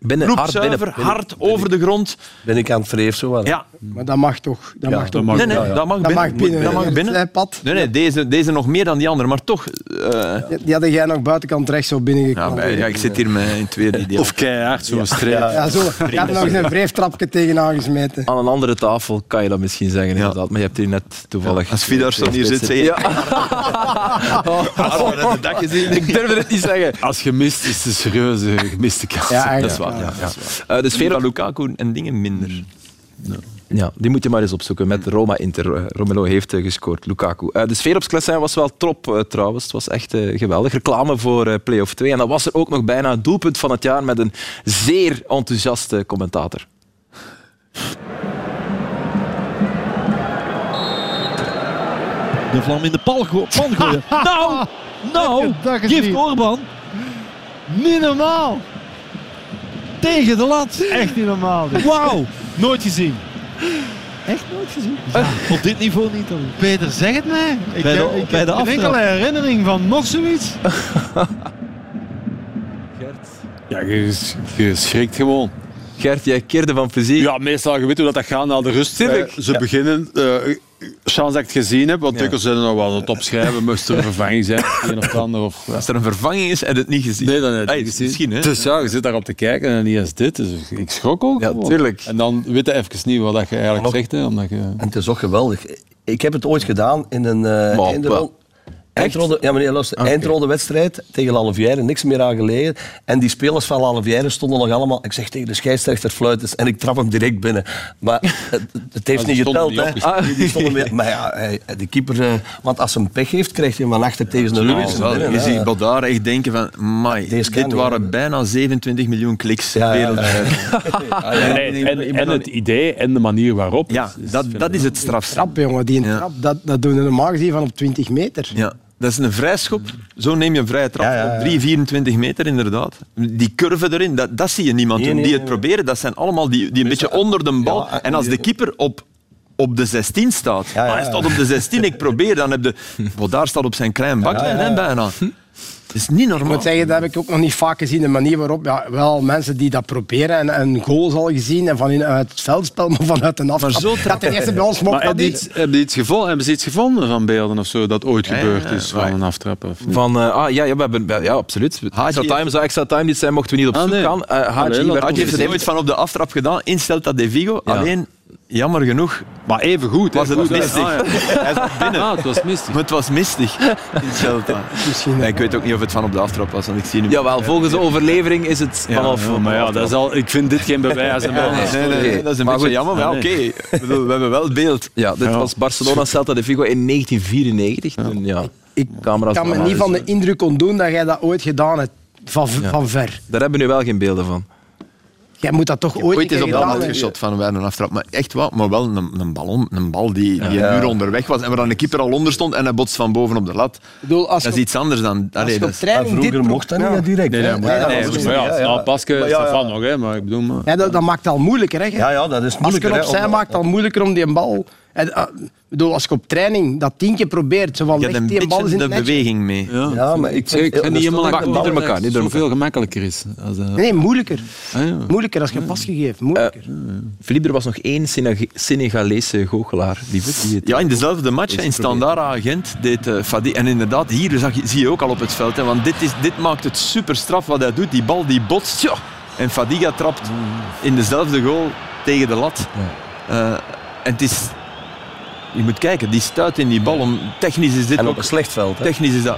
Binnen, hard hard over de grond. Ben ik aan het vreef zo wel. Ja, Maar dat mag toch? Dat Ja, mag toch? mag. nee, nee, ja, ja. dat mag Dat binnen. mag binnen. Dat mag binnen. zijpad. Nee, nee, deze, deze nog meer dan die andere, maar toch. eh, Die- Die hadden jij nog buitenkant rechts zo ja, binnengekomen. bij- ja, ik zit hier met een tweede idee. Of keihard, zo'n streep. Ja, zo. Je had nog eens een wreeftrapje tegenaan gesmeten. Aan een andere tafel kan je dat misschien zeggen, inderdaad. Maar je hebt hier net toevallig... Als Vidarsson hier zit, zeg je... Ja. Ik durf het niet zeggen. Als gemist is het een serieuze gemiste kans. Ja, eigenlijk. Dat is waar. Ja, ja. Eh, de sfeer Van op... Lukaku en dingen minder. Ja, die moet je maar eens opzoeken. Met Roma Inter. Eh, Romelo heeft eh, gescoord, Lukaku. Eh, de sfeer op Sclessin was wel trop eh, trouwens. Het was echt geweldig. Reclame voor eh Play-off 2. En dat was er ook nog bijna het doelpunt van het jaar met een zeer enthousiaste commentator. De vlam in de pal go- pan gooien. nou, nou, gift Orban. Niet normaal. Tegen de lat. Echt niet normaal. dit. Wauw. Nooit gezien. Echt nooit gezien. Op dit niveau niet dan. Peter, zeg het mij. Ik Bij de- heb, ik bij heb de enkele herinnering van nog zoiets. Ja, je, je schrikt gewoon. Gert, jij keerde van plezier. Ja, meestal, je weet hoe dat, dat gaat na de rust. Tuurlijk. Eh, ze beginnen, eh chance dat ik het gezien heb, want dikwijls zijn er nog wel wat opschrijven, moest er een vervanging zijn, een of het ander. Of, Als er een vervanging is, je het niet gezien. Nee, dan heb je het niet gezien. Misschien, hè? Dus ja, je zit daarop te kijken en niet eens dit. Dus ik schrok ook. Ja, gewoon. tuurlijk. En dan weet je even niet wat dat je eigenlijk Nog- zegt. Hè, omdat je... En het is ook geweldig. Ik heb het ooit gedaan in een uh, Maar, eindronde, ja, meneer, luister, eindronde wedstrijd tegen Lallevière, niks meer aan gelegen. En die spelers van Lallevière stonden nog allemaal... Ik zeg tegen de scheidsrechter fluiters en ik trap hem direct binnen. Maar het, het heeft die niet geteld. niet hè. Die, stonden weer, maar ja, de keeper... eh, want als hij een pech heeft, krijgt hij hem van achter tegen zijn binnen, je ziet Baudard echt denken van, mai, dit waren bijna 27 miljoen kliks Ja, ja, wereldwijd. En, en, en het idee en de manier waarop. Ja, dat, dat is het strafste. Trap, jongen. Die een Ja. trap, dat, dat doen we normaal gezien van op 20 meter. Ja, dat is een vrijschop. Zo neem je een vrije trap. Ja, ja, ja. Op 3, 24 meter inderdaad. Die curve erin, dat, dat zie je niemand Nee, doen. nee, die het nee. proberen, dat zijn allemaal die, die een beetje onder de bal. En als de keeper op, op de 16 staat, Ja, hij staat op de 16, ik probeer, dan heb je... Want daar staat op zijn klein baklijn, bijna. Dat is niet Ik normaal. moet zeggen, dat heb ik ook nog niet vaak gezien. De manier waarop, ja, wel mensen die dat proberen en een goal al gezien en van in, uit het veldspel, maar vanuit een aftrap. zo ja, ten eerste bij ons mocht Maar dat hebben, niet. iets, hebben, die iets gevonden, hebben ze iets gevonden van beelden of zo dat ooit Ja, gebeurd ja, is ja. van een aftrap? Of niet? Van, eh, ah, ja, ja, we hebben, ja, absoluut. Extra time zou extra time niet zijn, mochten we niet op Ah, zoek nee. gaan. Haji dat- je het ongeveer- nooit van op de aftrap gedaan in Celta de Vigo. Ja. Alleen, jammer genoeg, Maar even goed. hè. was het Goed, hè. mistig. Ah, ja. Hij zat binnen. Ah, het was mistig. Maar het was mistig in Celta. Misschien Ja, ik weet ook niet of het van op de aftrap was, want ik zie nu... Jawel, volgens de overlevering is het Ja, vanaf... Ja, maar ja, dat is al, ik vind dit geen bewijs. man. Nee, nee, nee, dat is een Maar beetje goed. jammer, maar Ah, oké. nee. Ik bedoel, We hebben wel het beeld. Ja, dit was Barcelona Celta de Vigo in 1994. Toen, ja, Ik camera's kan me niet van de indruk ontdoen dat jij dat ooit gedaan hebt. Van, van ver. Daar hebben we nu wel geen beelden van. Jij moet dat toch ooit, Ooit een is op de hand hebben. geschot van bij een aftrap. Maar echt wel, maar wel een, een, ballon, een bal die, die een uur onderweg was en waar dan de keeper al onder stond en hij botst van boven op de lat. Bedoel, als Dat is je, iets anders dan... als Allee, je dat op dit... vroeger mocht dat Ja. niet hè, direct. Nee, nee, Ja, ja, nee, maar niet- ja, ja, ja. Pascal ja, ja. nog, hè, maar ik bedoel... Maar... Ja, dat, dat maakt het al moeilijker. Hè? Ja, ja, dat is Als je moeilijker. op hè, zij om- maakt het al moeilijker om die bal... En, ik bedoel, als je op training dat tien keer probeert, zo van Je die bal in de beweging mee. Ja, maar ik Ik zeg, ik niet dat helemaal niet door elkaar, het niet door zoveel gemakkelijker is. Als, eh, Nee, moeilijker. ah, ja. Moeilijker als je pas gegeven. Moeilijker. Philippe, er was nog één Seneg- Senegalese goochelaar. Die, die het, Ja, in dezelfde match, in Standard Gent, deed uh, Fadi... En inderdaad, hier zag je, zie je ook al op het veld. Hè, want dit, is, dit maakt het super straf wat hij doet. Die bal die botst. Ja, en Fadiga trapt in dezelfde goal tegen de lat. Uh, en het is... Je moet kijken, die stuit in die bal. Om, technisch is dit En ook... een slecht veld. hè. Technisch is dat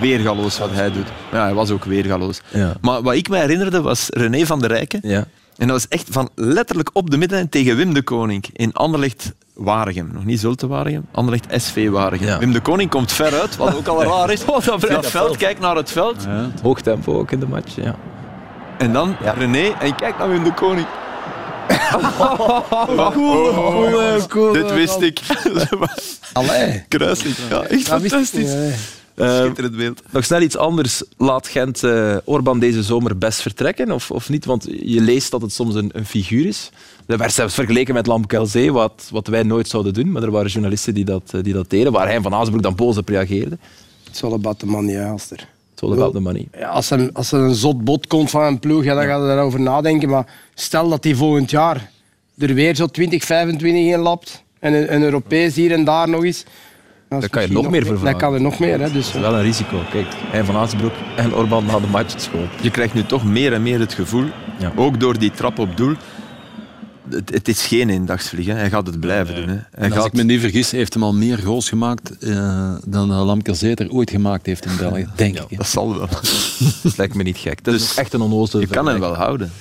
weergaloos wat hij doet. Ja, hij was ook weergaloos. Ja. Maar wat ik me herinnerde was René van der Rijken. ja. En dat was echt van letterlijk op de middenlijn tegen Wim de Koning in Anderlecht Waregem. Nog niet Zulte Waregem, Anderlecht SV Waregem. Ja. Wim de Koning komt ver uit, wat ook al raar is. Oh, dat veld, kijk naar het veld. Hoog tempo ook in de match. Ja. En dan. René en kijk naar Wim de Koning. Cool, cool. Dit wist ik. Allee. Kruising. Ja, echt Dat wist ik niet, fantastisch. Schitterend beeld. Nog snel iets anders. Laat Gent eh Orban deze zomer best vertrekken? Of, of niet? Want je leest dat het soms een, een figuur is. Dat werd zelfs vergeleken met Lamkelzee, wat, wat wij nooit zouden doen. Maar er waren journalisten die dat, eh, die dat deden, waar hij van Azenbroek dan boos op reageerde. About the money, Alster. It's It's all about the money. Ja, als, er, als er een zot bod komt van een ploeg, ja, dan gaat er daarover nadenken. Maar stel dat hij volgend jaar er weer zo 20, 25 in lapt. En een, een Europees hier en daar nog eens. Daar kan je nog meer voor Dan vragen. kan er nog meer. Hè, dus, Dat is wel een risico. Kijk, hij van Azenbroek en Orban na de match school. Je krijgt nu toch meer en meer het gevoel, Ja. ook door die trap op doel, het, het is geen eendagsvlieg. Hè. Hij gaat het blijven doen. Hè. Hij En als gaat... ik me niet vergis, heeft hem al meer goals gemaakt eh, dan uh, Lamke Zeter ooit gemaakt heeft in België. Denk ik. hè. Dat zal wel. Dat lijkt me niet gek. Dat is echt een onnozele Je kan hem wel houden,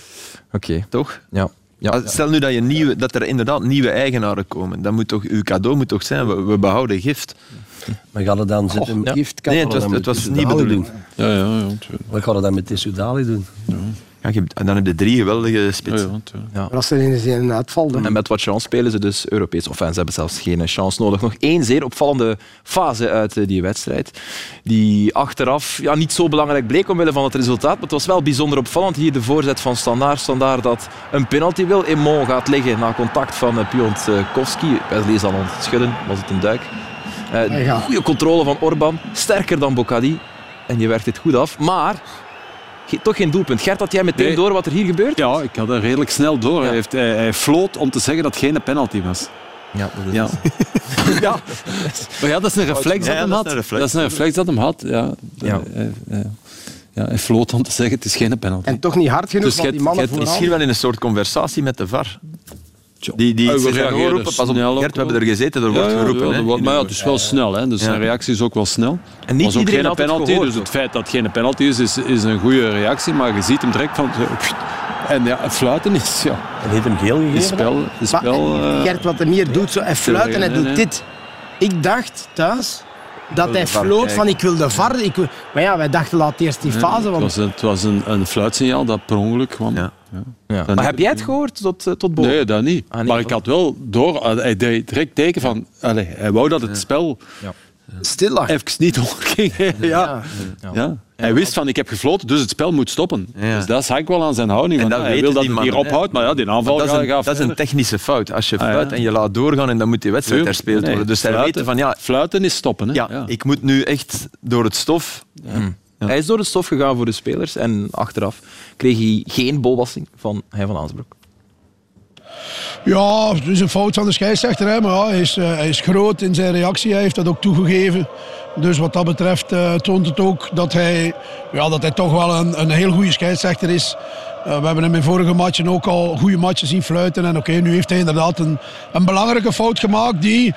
Oké. toch? Ja. Ja. Ah, Stel nu dat, je nieuwe, dat er inderdaad nieuwe eigenaren komen. Dan moet toch, uw cadeau moet toch zijn, we, we behouden gift. Maar gaat het dan zitten? ja. gift kan Nee, het was, het was niet bedoeling. Ja, ja, ja. Wat gaat het dan met Tissou Dali doen? Ja, je hebt- en dan heb je drie geweldige spitsen. Ja, ja, tuurlijk. Maar als er in een uitval dan. En met wat chance spelen ze dus Europees. Of enfin, ze hebben zelfs geen chance nodig. Nog één zeer opvallende fase uit eh, die wedstrijd. Die achteraf ja, niet zo belangrijk bleek omwille van het resultaat. Maar het was wel bijzonder opvallend. Hier de voorzet van Standaard. Standaard dat een penalty wil. Emon gaat liggen na contact van uh, Piontkowski. Wesley is aan het schudden. Was het een duik? Uh, Ja. Goede controle van Orban. Sterker dan Bocadi. En je werkt dit goed af. Maar toch geen doelpunt. Gert, had jij meteen Nee. door wat er hier gebeurt? Ja, ik had er redelijk snel door. Hij, heeft, hij, hij floot om te zeggen dat het geen penalty was. Ja, dat is Ja. ja. Maar ja, dat is een reflex dat Ja, hem dat had. is een reflex. Dat is een reflex dat hem had. Ja. Ja. Hij, hij- ja, hij floot om te zeggen het is geen penalty. En toch niet hard genoeg Dus die mannen vooraan. Misschien wel in een soort conversatie met de VAR. Die, die we oorroepen, pas op, Gert, we hebben er gezeten, er Ja, wordt geroepen. ja, wordt- maar ja, het is wel snel, hè, dus Ja. zijn reactie is ook wel snel. En niet was ook iedereen geen had het penalty, gehoord dus het feit dat het geen penalty is, is, is een goede reactie, maar je ziet hem direct van... En ja, het fluiten is... Ja, En heeft hem geel gegeven? het spel... Het Maar spel eh, Gert, wat hem hier doet, zo, hij fluit en hij nee, doet dit. Ik dacht thuis dat hij floot van ik wil de VAR. Ik wil... Maar ja, wij dachten laat eerst die fase. het Want was, een, het was een, een fluitsignaal dat per ongeluk kwam. Ja. Ja. Maar heb jij het gehoord tot, eh, tot boven? Nee, dat niet. Ah, nee, maar ik had wel door, eh, hij deed direct teken van... Allee, hij wou dat het spel stil lag. even niet doorging. ja. Ja. Ja. Hij wist van, ik heb gefloten, dus het spel moet stoppen. Ja. Dus dat zag ik wel aan zijn houding. En van, dat hij wil dat het hier ophoudt, maar ja, die aanval dat, gaat is een, dat is een technische fout. Als je Ah, ja. fluit en je laat doorgaan en dan moet die wedstrijd herspeeld Nee, worden. Dus fluiten- weten van ja, Fluiten is stoppen. Hè? ja, ik moet nu echt door het stof. Hmm. Hij is door het stof gegaan voor de spelers en achteraf kreeg hij geen bolwassing van hij van Aansbroek. Ja, het is een fout van de scheidsrechter. Hè, maar ja, hij, is, eh, hij is groot in zijn reactie. Hij heeft dat ook toegegeven. Dus wat dat betreft eh, toont het ook dat hij, ja, dat hij toch wel een, een heel goede scheidsrechter is. Eh, we hebben hem in vorige matchen ook al goede matchen zien fluiten. En oké, nu heeft hij inderdaad een, een belangrijke fout gemaakt die,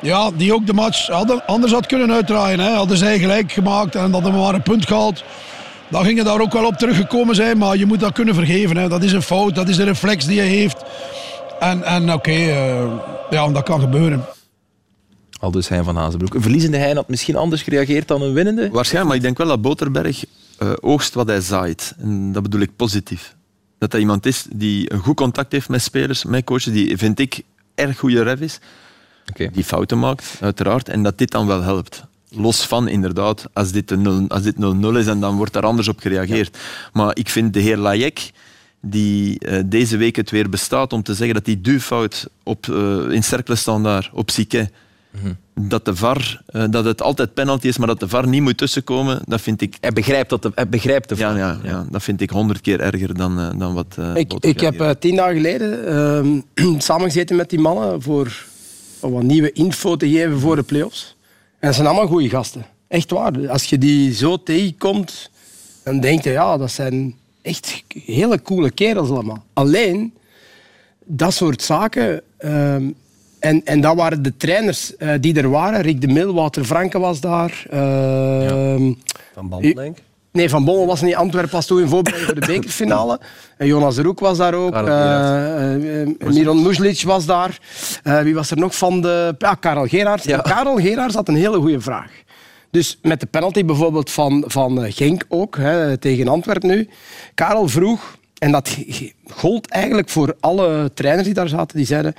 ja, die ook de match anders had kunnen uitdraaien. Hè. Hadden zij gelijk gemaakt en hadden we maar een punt gehaald. Dan ging hij daar ook wel op teruggekomen zijn, maar je moet dat kunnen vergeven. Hè. Dat is een fout, dat is de reflex die hij heeft. En, en oké, eh, ja, dat kan gebeuren. Al dus hij van Hazenbroek. Een verliezende hij had misschien anders gereageerd dan een winnende. Waarschijnlijk, maar ik denk wel dat Boterberg eh, oogst wat hij zaait. En dat bedoel ik positief. Dat hij iemand is die een goed contact heeft met spelers, met coaches, die vind ik erg goede ref is. Oké. Die fouten maakt, uiteraard. En dat dit dan wel helpt. Los van, inderdaad, als dit een 0 als dit 0-0 is en dan wordt daar anders op gereageerd. Maar ik vind de heer Layek, die eh, deze week het weer bestaat om te zeggen dat die duwfout op, eh, in cercle standaard, op Sique, dat, de VAR, eh, dat het altijd penalty is, maar dat de VAR niet moet tussenkomen, dat vind ik... Hij begrijpt, dat de, hij begrijpt de Ja, VAR. ja, ja, dat vind ik honderd keer erger dan, dan wat... eh, Ik, ik heb tien dagen geleden ehm, samengezeten met die mannen voor wat nieuwe info te geven voor de play-offs. En dat zijn allemaal goede gasten. Echt waar. Als je die zo tegenkomt, dan denk je, ja, dat zijn echt hele coole kerels allemaal. Alleen, dat soort zaken... ehm, en, en dat waren de trainers eh, die er waren. Rick de Mil, Wouter Franke was daar. ehm, Van Banden, denk ik. Nee, Van Bommel was niet. Antwerpen was toen in voorbereiding voor de bekerfinale. En Jonas Roek was daar ook. Karel Eh, eh, Miron Muzlic was daar. Wie was er nog van de... Ja, Karel Geraerts. Ja. Karel Geraerts had een hele goede vraag. Dus met de penalty bijvoorbeeld van, van eh, Genk ook, hè, tegen Antwerpen nu. Karel vroeg, en dat gold eigenlijk voor alle trainers die daar zaten, die zeiden...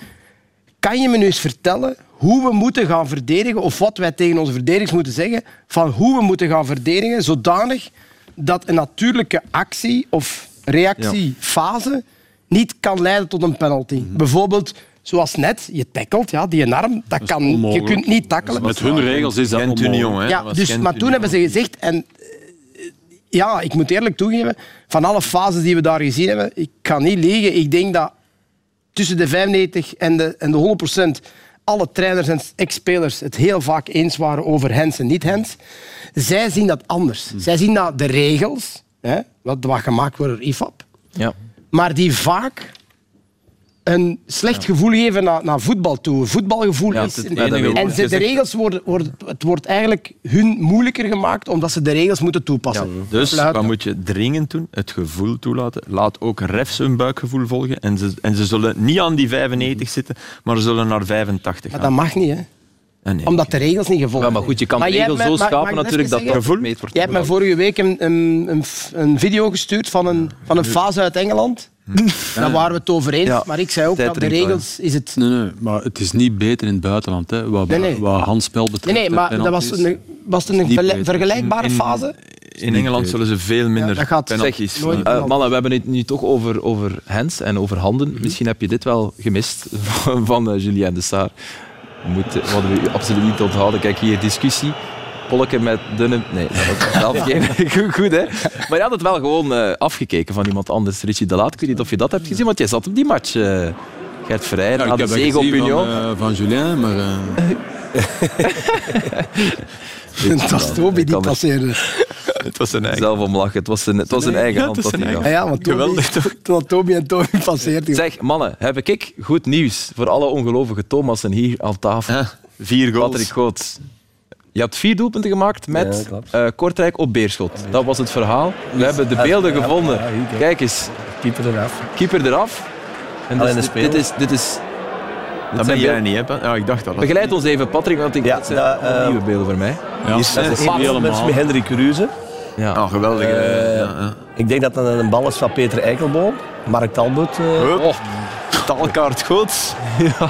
Kan je me nu eens vertellen hoe we moeten gaan verdedigen, of wat wij tegen onze verdedigers moeten zeggen, van hoe we moeten gaan verdedigen, zodanig dat een natuurlijke actie of reactiefase niet kan leiden tot een penalty. Bijvoorbeeld, zoals net, je tackelt, ja, die arm, dat kan, je kunt niet tackelen. Met hun regels is dat Gent onmogelijk. Union, hè. Ja, dus, maar toen Union. hebben ze gezegd, en eh, ja, ik moet eerlijk toegeven, van alle fases die we daar gezien hebben, ik kan niet liegen. Ik denk dat tussen de 95 en de, en de 100 procent alle trainers en ex-spelers het heel vaak eens waren over Hens en niet-Hens. Zij zien dat anders. Zij zien dat de regels, hè, wat, wat gemaakt wordt door IFAB, Ja. maar die vaak een slecht gevoel geven naar, naar voetbal toe. Voetbalgevoel Ja, is... het enige en ze, de regels worden, worden... Het wordt eigenlijk hun moeilijker gemaakt omdat ze de regels moeten toepassen. Dus Fluiten. wat moet je dringend doen? Het gevoel toelaten. Laat ook refs hun buikgevoel volgen. En ze, en ze zullen niet aan die 95 zitten, maar ze zullen naar 85 Maar gaan. dat mag niet, hè. Ah, nee. Omdat de regels niet gevolgd Ja, maar goed, je kan Maar jij regels zo schapen natuurlijk dat even dat zeggen? mee wordt. Jij hebt me vorige week een, een, een, een video gestuurd van een, van een fase uit Engeland. Daar waren we het over eens. Ja. Maar ik zei ook dat de regels is het... Nee, nee, maar het is niet beter in het buitenland. Hè, wat, Nee, nee. wat handspel betreft. Nee, maar dat was, een, was het een vergelijkbare In- fase? In Engeland zullen ze veel minder dat gaat- penalties nooit- Eh, mannen, we hebben het nu toch over, over hands en over handen. Misschien heb je dit wel gemist van, van eh, Julien de Saar. Moet, hadden we u absoluut niet onthouden. Kijk, hier discussie. Polleke met dunne... Nee, dat was zelf geen... goed, goed, hè? Maar je had het wel gewoon eh, afgekeken van iemand anders. Richie de Laat, ik weet niet of je dat hebt gezien, want jij zat op die match. eh Gert Vrij, Ja, dat zege op Union. van, eh, van Julien, maar... eh, Het was Toby die er passeerde. Het was een eigen. Zelf om lachen. Het was zijn, het was zijn eigen Ja, hand het was dat hij zijn gaf. Ja, ja, want Toby, Geweldig, toch? toen had Toby en Toby passeerd. Zeg, mannen, heb ik goed nieuws voor alle ongelovige Thomassen hier aan tafel. Vier goals. Patrick Goots. Je hebt vier doelpunten gemaakt met eh, Kortrijk op Beerschot. Dat was het verhaal. We hebben de beelden Ja, gevonden. ja, hier, kijk. Eens, Keeper eraf. keeper eraf. En Alleen dus de dit, is... Dit is Dat zijn ben jij niet, hè? Ja, ik dacht dat. Begeleid ons even, Patrick, want ik, Ja, dat zijn dat, allemaal eh, nieuwe beelden voor mij. ja, is is niet Met helemaal. Hendrik Ruze. Ja. Ah, geweldig. Hè. ja, ja. Ik denk dat dat een bal is van Peter Eikelboom. Mark Talbot. eh, Hup. Oh, Taalkaart Goots. ja.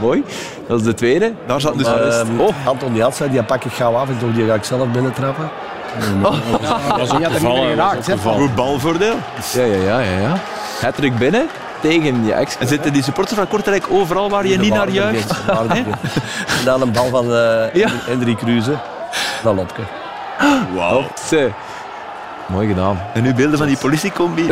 Mooi. Dat is de tweede. Daar zat dus... ehm, Anton Janssen, die pak ik gauw af. Ik dacht, die ga ik zelf binnentrappen. Had hem gevallen, niet dat geraakt, is ook gevallen. Goed balvoordeel. Ja, ja, ja. ja, ja. Hattrick binnen tegen je ex. En zitten die supporters van Kortrijk overal waar je niet naar juicht? En dan een bal van eh Ja. Hendrik Ruze. Dan Lopke. Wauw. Mooi gedaan. En nu beelden van die politiecombi.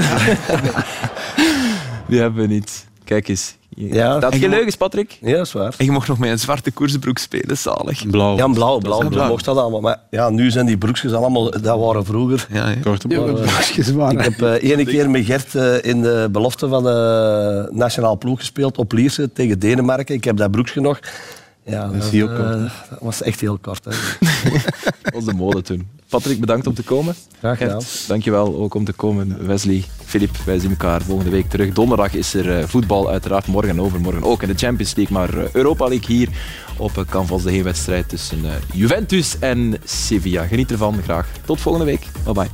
Die hebben we niet. Kijk eens. Ja. Dat je geen leugens, Patrick? Ja, dat is waar. En je mocht nog met een zwarte koersbroek spelen, zalig. Blauw. Ja, blauw, blauw. blauw. Mocht dat allemaal. Maar ja, nu zijn die broekjes allemaal... Dat waren vroeger. Ja, ja. Korte met broekjes waren. Ik heb eh ene keer met Gert eh, in de belofte van de nationaal ploeg gespeeld op Lierse tegen Denemarken. Ik heb dat broekje nog. Ja, dat, eh, dat was echt heel kort. Hè. Dat was de mode toen. Patrick, bedankt om te komen. Graag gedaan. Gert, dankjewel ook om te komen. Wesley, Filip, wij zien elkaar volgende week terug. Donderdag is er eh, voetbal, uiteraard morgen en overmorgen ook in de Champions League. Maar eh, Europa League hier op Canvas, de heenwedstrijd tussen Juventus en Sevilla. Geniet ervan, graag. Tot volgende week. Bye bye.